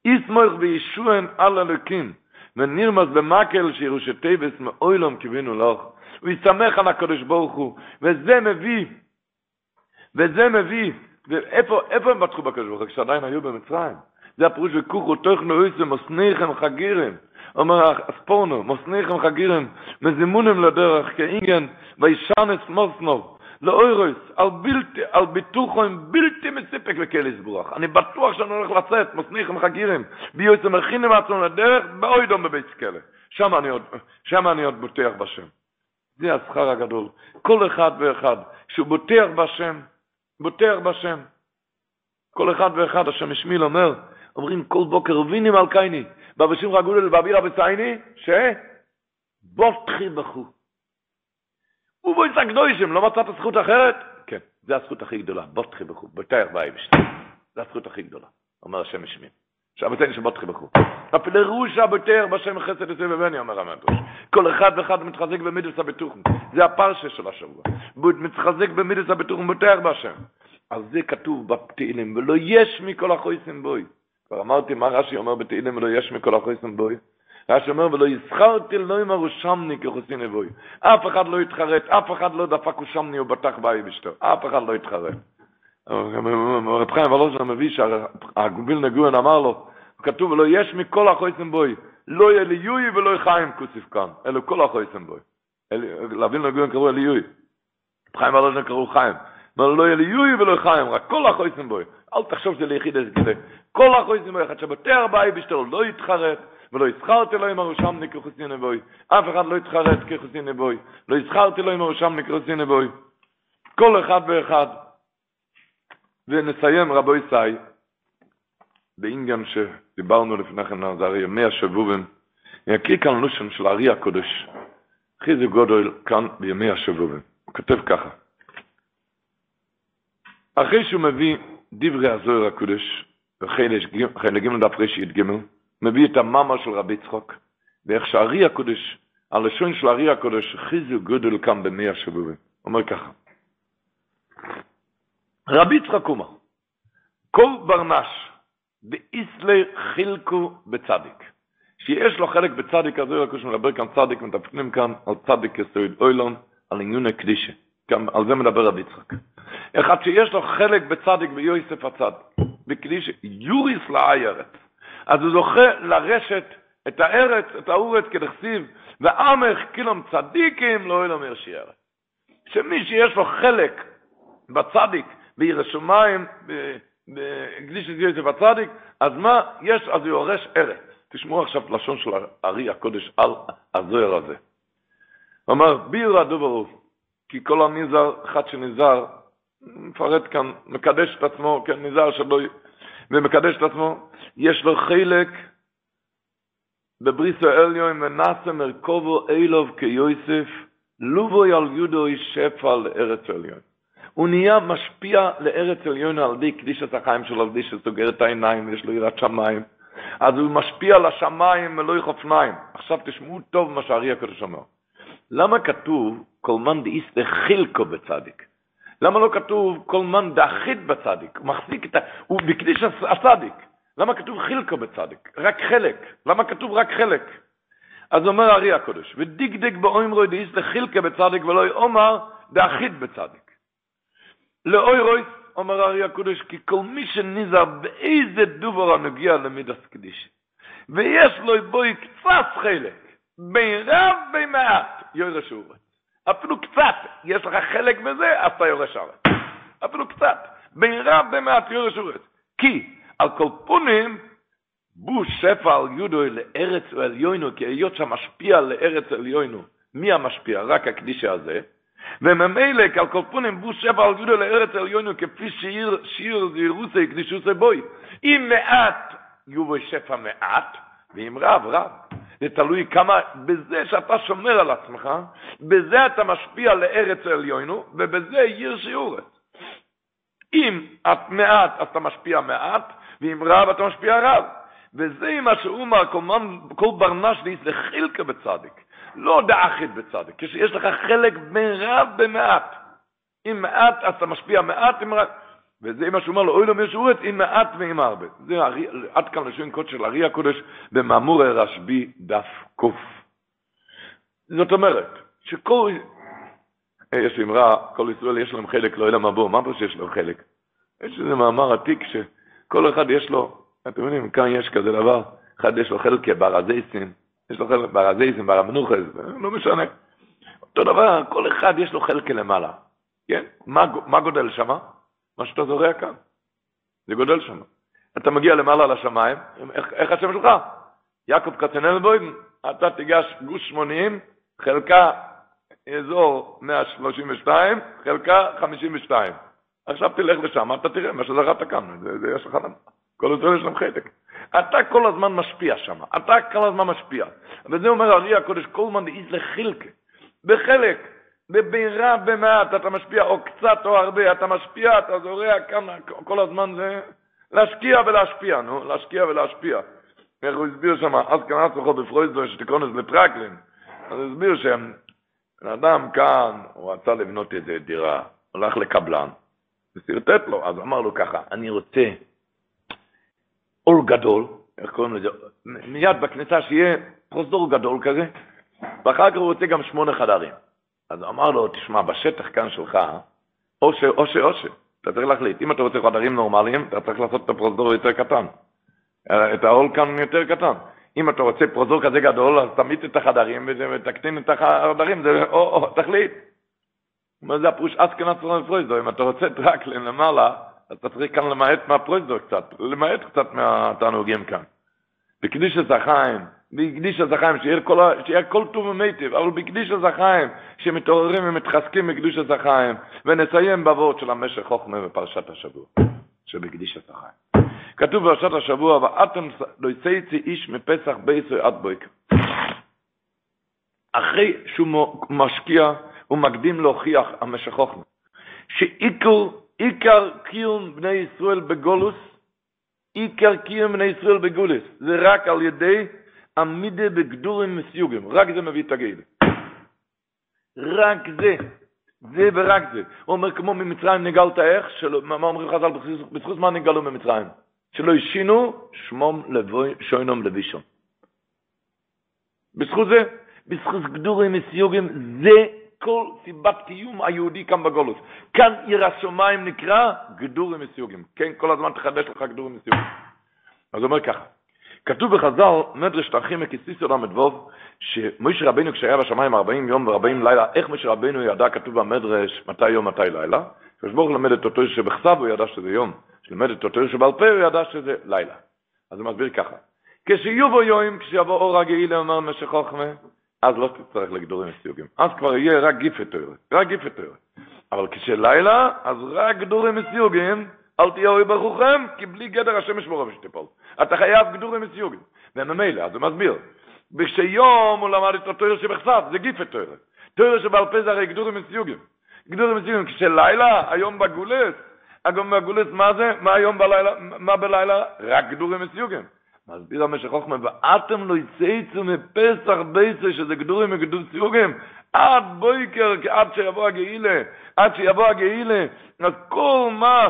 Speaker 3: יסמוך וישוען על אלוקים, ונרמז במקל, שירושתי וסמאוי לו מכיבינו לך. הוא יסמך על הקדוש ברוך הוא, וזה מביא וזה מביא, ואיפה איפה הם פתחו בקדוש ברוך הוא? כשעדיין היו במצרים. זה הפירוש וכוכו תוכנו אויסו מוסניכם חגירים. אומר הספורנו, מוסניכם חגירים, מזימונים לדרך כאינגן, וישנס מוסנו. לאוירוס, על בלתי, על ביטוחים בלתי מסיפק לקל יסבוח. אני בטוח שאני הולך לצאת, מוסניחים חגירים, ביועץ המכינים עצמם לדרך, באוידום בבית כלא. שם אני עוד, שם אני עוד בוטח בשם. זה השכר הגדול. כל אחד ואחד שהוא בוטח בשם, בוטח בשם. כל אחד ואחד, השם השמיל אומר, אומרים כל בוקר, ויני מלכייני, בבשים רגולי לבאבירה בסייני, ש... בוטחי בחו. ובו יצא קדושים, לא מצאת זכות אחרת? כן, זה הזכות הכי גדולה, בוטחי בחו, בטח באייבשת. זה הזכות הכי גדולה, אומר השם השמיל. שבתני שבוטחי בחו. הפלרוש הבוטר בשם חסד יצא בבני, אומר המדרש. כל אחד ואחד מתחזק במידס הבטוחם. זה הפרשה של השבוע. מתחזק במידס הבטוחם בוטח בשם. על זה כתוב בתהילים, ולא יש מכל החויסים בוי. כבר אמרתי מה רש"י אומר בתהילים, ולא יש מכל החויסים בוי. רש"י אומר, ולא יזכרתי לא יאמרו שמני כחוסין אבוי. אף אחד לא יתחרט, אף אחד לא דפק ושמני ובטח באי בשתו. אף אחד לא יתחרט. רב חיים ולוז'ן מביא שהגוביל נגוען אמר לו, כתוב, ולא יש מכל החויסים בוי. לא יהיה לי יוי ולא יהיה חיים כוסיף כאן. אלו כל החויסים בוי. להבין נגוען קראו אלי יוי. חיים ולוז'ן קראו חיים. אבל לא יהיה לי יוי ולא חיים, רק כל החויסים בוי. אל תחשוב שזה ליחיד איזה כזה. כל החויסים בוי, אחד שבתר באי בשתו לא יתחרט. ולא יזכרתי לו עם הרושם נקרחוסי נבוי. אף אחד לא יתחרט כחוסי נבוי. לא יזכרתי לו עם הרושם נקרחוסי נבוי. כל אחד ואחד. ונסיים רבו ישי, בעניין שדיברנו לפני כן, זה הרי ימי השבובים. אני אקריא כאן לושן של הארי הקודש. חיזי גודל כאן בימי השבובים. הוא כותב ככה. אחרי שהוא מביא דברי הזוהר הקודש, וחלק ג' דף רש"י ג', מביא את המאמה של רבי צחוק, ואיך שהארי הקודש, הלשון של הארי הקודש, חיזו גודל כאן במאה השבועים. אומר ככה, רבי צחוק אומר, כל ברנש באיסלי חילקו בצדיק, שיש לו חלק בצדיק, אז הוא מדבר כאן צדיק, מתפנים כאן על צדיק יסוד אוילון, על עניון הקדישה. גם על זה מדבר רבי יצחק. אחד שיש לו חלק בצדיק ביוסף הצד, בקדישה, יוריס לאיירת. אז הוא זוכה לרשת את הארץ, את האורץ כדכסיב, ועמך כילום צדיקים לא ילום ירשיער. שמי שיש לו חלק בצדיק, בעיר השמיים, בקדיש את יוסף הצדיק, אז מה יש? אז יורש ארץ. תשמעו עכשיו לשון של הארי הקודש על הזוהר הזה. הוא אמר, ביר הדובר כי כל הניזר, אחד שניזר, מפרט כאן, מקדש את עצמו, כן, ניזר שלא ומקדש את עצמו, יש לו חלק בבריסו עליון ונעשה מרכובו אילוב כיוסף, לובוי על יודו שפע לארץ. הוא נהיה משפיע לארץ עליון על די קדישת החיים שלו, על די שסוגר את העיניים, יש לו יראת שמיים. אז הוא משפיע על השמיים ולא יחופניים. עכשיו תשמעו טוב מה שהארי הקדוש אומר. למה כתוב כל מן דאיסט חילקו בצדיק? למה לא כתוב כל מן דאחית בצדיק? הוא מחזיק את ה... הוא בקדיש הצדיק. למה כתוב חילקו בצדיק? רק חלק. למה כתוב רק חלק? אז אומר הארי הקודש, ודיקדק באוימרוי דאיס לחילקה בצדיק ולא אומר דאחית בצדיק. לאוירוי, אומר הארי הקודש, כי כל מי שניזר באיזה דובר הנוגע למידס קדישי, ויש לו בוי קצת חלק, בין רב בין מעט, יורש אורץ. אפילו קצת, יש לך חלק בזה, אז אתה יורש ארץ. אפילו קצת. בין רב במעט יורש אורץ. כי על כל פונים, בו שפע על יודו לארץ עליונו, כי היות שם לארץ עליונו. מי המשפיע? רק הקדישה הזה. וממילא על כל פונים בו שפע על יודו לארץ עליונו, כפי שיר, שיר זירוסי קדישוסי בוי. אם מעט יובו שפע מעט, ואם רב, רב. זה תלוי כמה, בזה שאתה שומר על עצמך, בזה אתה משפיע לארץ העליונו, ובזה ייר שיעורת. אם את מעט, אז אתה משפיע מעט, ואם רב, אתה משפיע רב. וזה מה שהוא אמר, כל, כל ברנש דיס לחילקה בצדיק, לא דאחית בצדיק, כשיש לך חלק בין רב במעט. אם מעט, אז אתה משפיע מעט, אם רב... וזה מה שהוא אומר לו, אוי לו משעורת עם מעט ועם הרבה. זה עד כאן לשון קוד של ארי הקודש במאמור הרשב"י דף קוף. זאת אומרת, שכל, יש אמרה, כל ישראל יש להם חלק, לא אלא מבוא, מה פה שיש לו חלק? יש איזה מאמר עתיק שכל אחד יש לו, אתם יודעים, כאן יש כזה דבר, אחד יש לו חלק כברזייסין, יש לו חלק ברזייסין, ברמנוחס, לא משנה. אותו דבר, כל אחד יש לו חלק למעלה. כן? מה, מה גודל שם? מה שאתה זורע כאן. זה גודל שם. אתה מגיע למעלה לשמיים, איך, איך השם שלך? יעקב קצנלבוים, אתה תיגש גוש 80, חלקה אזור 132, חלקה 52. עכשיו תלך לשם, אתה תראה מה שזרעת כאן, זה, זה יש לך, כל הזמן יש להם חלק. אתה כל הזמן משפיע שם, אתה כל הזמן משפיע. וזה אומר ארי הקודש, כל הזמן איז לחילקה, בחלק, בבירה במעט, אתה משפיע, או קצת או הרבה, אתה משפיע, אתה זורע כאן, כל הזמן זה להשקיע ולהשפיע, נו, להשקיע ולהשפיע. איך הוא הסביר שם, אז כאן עצמך בפרויזדו, שתקונס לפרקלין, אז הוא הסביר שבן אדם כאן, הוא רצה לבנות איזה דירה, הלך לקבלן, וסרטט לו, אז אמר לו ככה, אני רוצה אור גדול, איך קוראים לזה, מיד בכניסה שיהיה פרוזדור גדול כזה, ואחר כך הוא רוצה גם שמונה חדרים. אז אמר לו, תשמע, בשטח כאן שלך, או ש, או ש, או ש, אתה צריך להחליט, אם אתה רוצה חדרים נורמליים, אתה צריך לעשות את הפרוזדור יותר קטן. את העול כאן יותר קטן. אם אתה רוצה פרוזדור כזה גדול, אז תמיד את החדרים ותקטין את החדרים, זה או, או, תחליט. מה זה הפירוש אסקנס פרויזדור, אם אתה רוצה טרקלין למעלה, אז אתה צריך כאן למעט מהפרויזדור קצת, למעט קצת מהתענוגים כאן. בקדיש הזכיים, בקדיש הזכיים, שיהיה כל, טוב ומיטיב, אבל בקדיש הזכיים, שמתעוררים ומתחזקים בקדיש הזכיים, ונסיים בוורד של המשך חוכמה בפרשת השבוע, שבקדיש הזכיים. כתוב בפרשת השבוע, ואתם לא יצאצי איש מפסח בייסוי עד בויקר. אחרי שהוא משקיע, הוא מקדים להוכיח המשך חוכמה. שעיקר עיקר קיום בני ישראל בגולוס, עיקר קיום בני ישראל בגולוס, זה רק על ידי עמידה בגדורים מסיוגים, רק זה מביא את הגיל. רק זה, זה ורק זה. הוא אומר, כמו ממצרים נגלת איך, שלא, מה אומרים חז"ל, בזכות מה נגלו ממצרים? שלא השינו שמום לבוי, שוינום לבישום. בזכות זה, בזכות גדורים מסיוגים, זה כל סיבת קיום היהודי כאן בגולוס. כאן עיר השמיים נקרא גדורים מסיוגים. כן, כל הזמן תחדש לך גדורים מסיוגים. אז הוא אומר ככה, כתוב בחז"ל, מדרש תרחים מקיסיס עולם מדבוב, שמוישה רבינו כשהיה בשמיים 40 יום ו-40 לילה, איך מוישה רבינו ידע, כתוב במדרש, מתי יום, מתי לילה? כשברוך למד את אותו שבכתב הוא ידע שזה יום, כשלמד את אותו שבעל פה הוא ידע שזה לילה. אז הוא מסביר ככה, כשיובו יום, כשיבוא אור הגאילה, אומר משך חוכמה, אז לא תצטרך לגדורים וסיוגים. אז כבר יהיה רק גיפת תוירה, רק גיפת תוירה. אבל כשלילה, אז רק גדורים וסיוגים, אל תהיה אוי ברוכם, כי בלי גדר השמש ברוב שתיפול. אתה חייב גדורים וסיוגים. וממילא, אז הוא מסביר, בשיום הוא למד את התוירה שבכסף, זה גיפת תוירה. תוירה שבעל פה זה הרי גדורים וסיוגים. גדורים וסיוגים, כשלילה, היום בגולס, היום בגולס, מה זה? מה היום בלילה? מה בלילה? רק גדורים וסיוגים. מסביר המשך חוכמה, ואתם לא יצאצו מפסח בייסה, שזה גדורים וגדור סיוגים, עד בויקר, עד שיבוא הגאילה, עד שיבוא הגאילה, אז כל מה,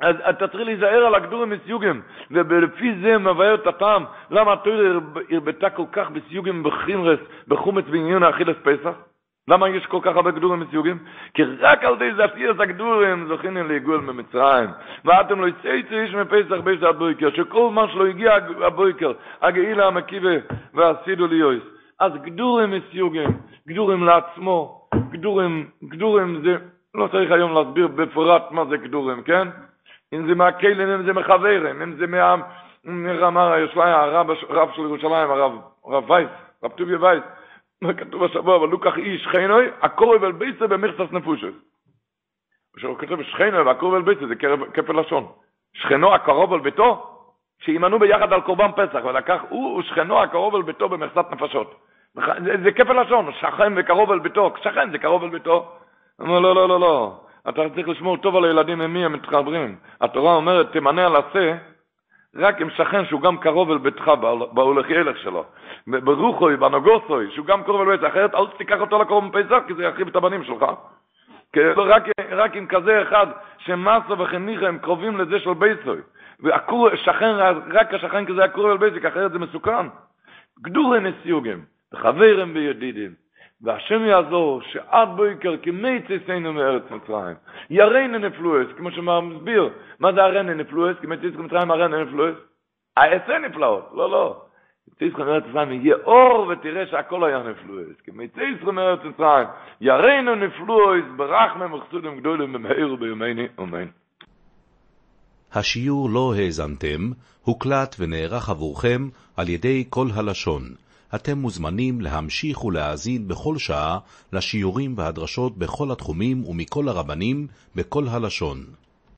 Speaker 3: אז אתה צריך להיזהר על הגדורים וסיוגים, ולפי זה מבאר את הטעם, למה התויר הרבתה כל כך בסיוגים בחימרס, בחומץ בעניין האכילס פסח? למה יש כל כך הרבה גדורים מסיוגים? כי רק על די זפיר הגדורים זוכים לעיגול ממצרים. ואתם לא יצאי איש מפסח ביש עד בויקר, שכל מה שלא הגיע הבויקר, הגאילה המקיבה והסידו ליויס. אז גדורים מסיוגים, גדורים לעצמו, גדורים, גדורים זה, לא צריך היום להסביר בפרט מה זה גדורים, כן? אם זה מהכלים, אם זה מחברים, אם זה מה... אמר, יש לה הרב, של ירושלים, הרב וייס, רב טוביה וייס, מה כתוב השבוע, אבל לוקח איש שכנוי, הקורב אל ביצה במכסס נפושס. כשהוא כותב שכנוי והקורב אל ביצה זה כפל לשון. שכנו הקרוב על ביתו, שימנו ביחד על קורבן פסח, ולקח הוא ושכנו הקרוב על ביתו במכסת נפשות. זה, כפל לשון, שכן וקרוב על ביתו, שכן זה קרוב על ביתו. אמר לא, לא, לא, לא, אתה צריך לשמור טוב על הילדים ממי הם מתחברים. התורה אומרת, תמנה על עשה, רק עם שכן שהוא גם קרוב אל ביתך בהולכי הלך שלו. ברוחוי, בנוגוסוי, שהוא גם קרוב אל ביתך, אחרת אל תיקח אותו לקרוב מפסח, כי זה יחריב את הבנים שלך. רק, רק עם כזה אחד, שמסו וחניכה הם קרובים לזה של ביתוי. ושכן, רק השכן כזה היה קרוב אל ביתך, אחרת זה מסוכן. גדורי נסיוגים, וחברים וידידים. והשם יעזור שעד בויקר כמי צייסנו מארץ מצרים. ירנה נפלואס, כמו שמסביר, מה זה הרנה נפלואס? כמי צייסנו מצרים הרנה נפלואס? העשה נפלאות, לא, לא. ישראל מארץ מצרים יהיה אור ותראה שהכל היה נפלואס. כי מצא ישראל מארץ מצרים יראינו נפלואס ברחמם וחסודם גדולים במהר ובימיני אמן.
Speaker 1: השיעור לא האזנתם, הוקלט ונערך עבורכם על ידי כל הלשון. אתם מוזמנים להמשיך ולהאזין בכל שעה לשיעורים והדרשות בכל התחומים ומכל הרבנים בכל הלשון.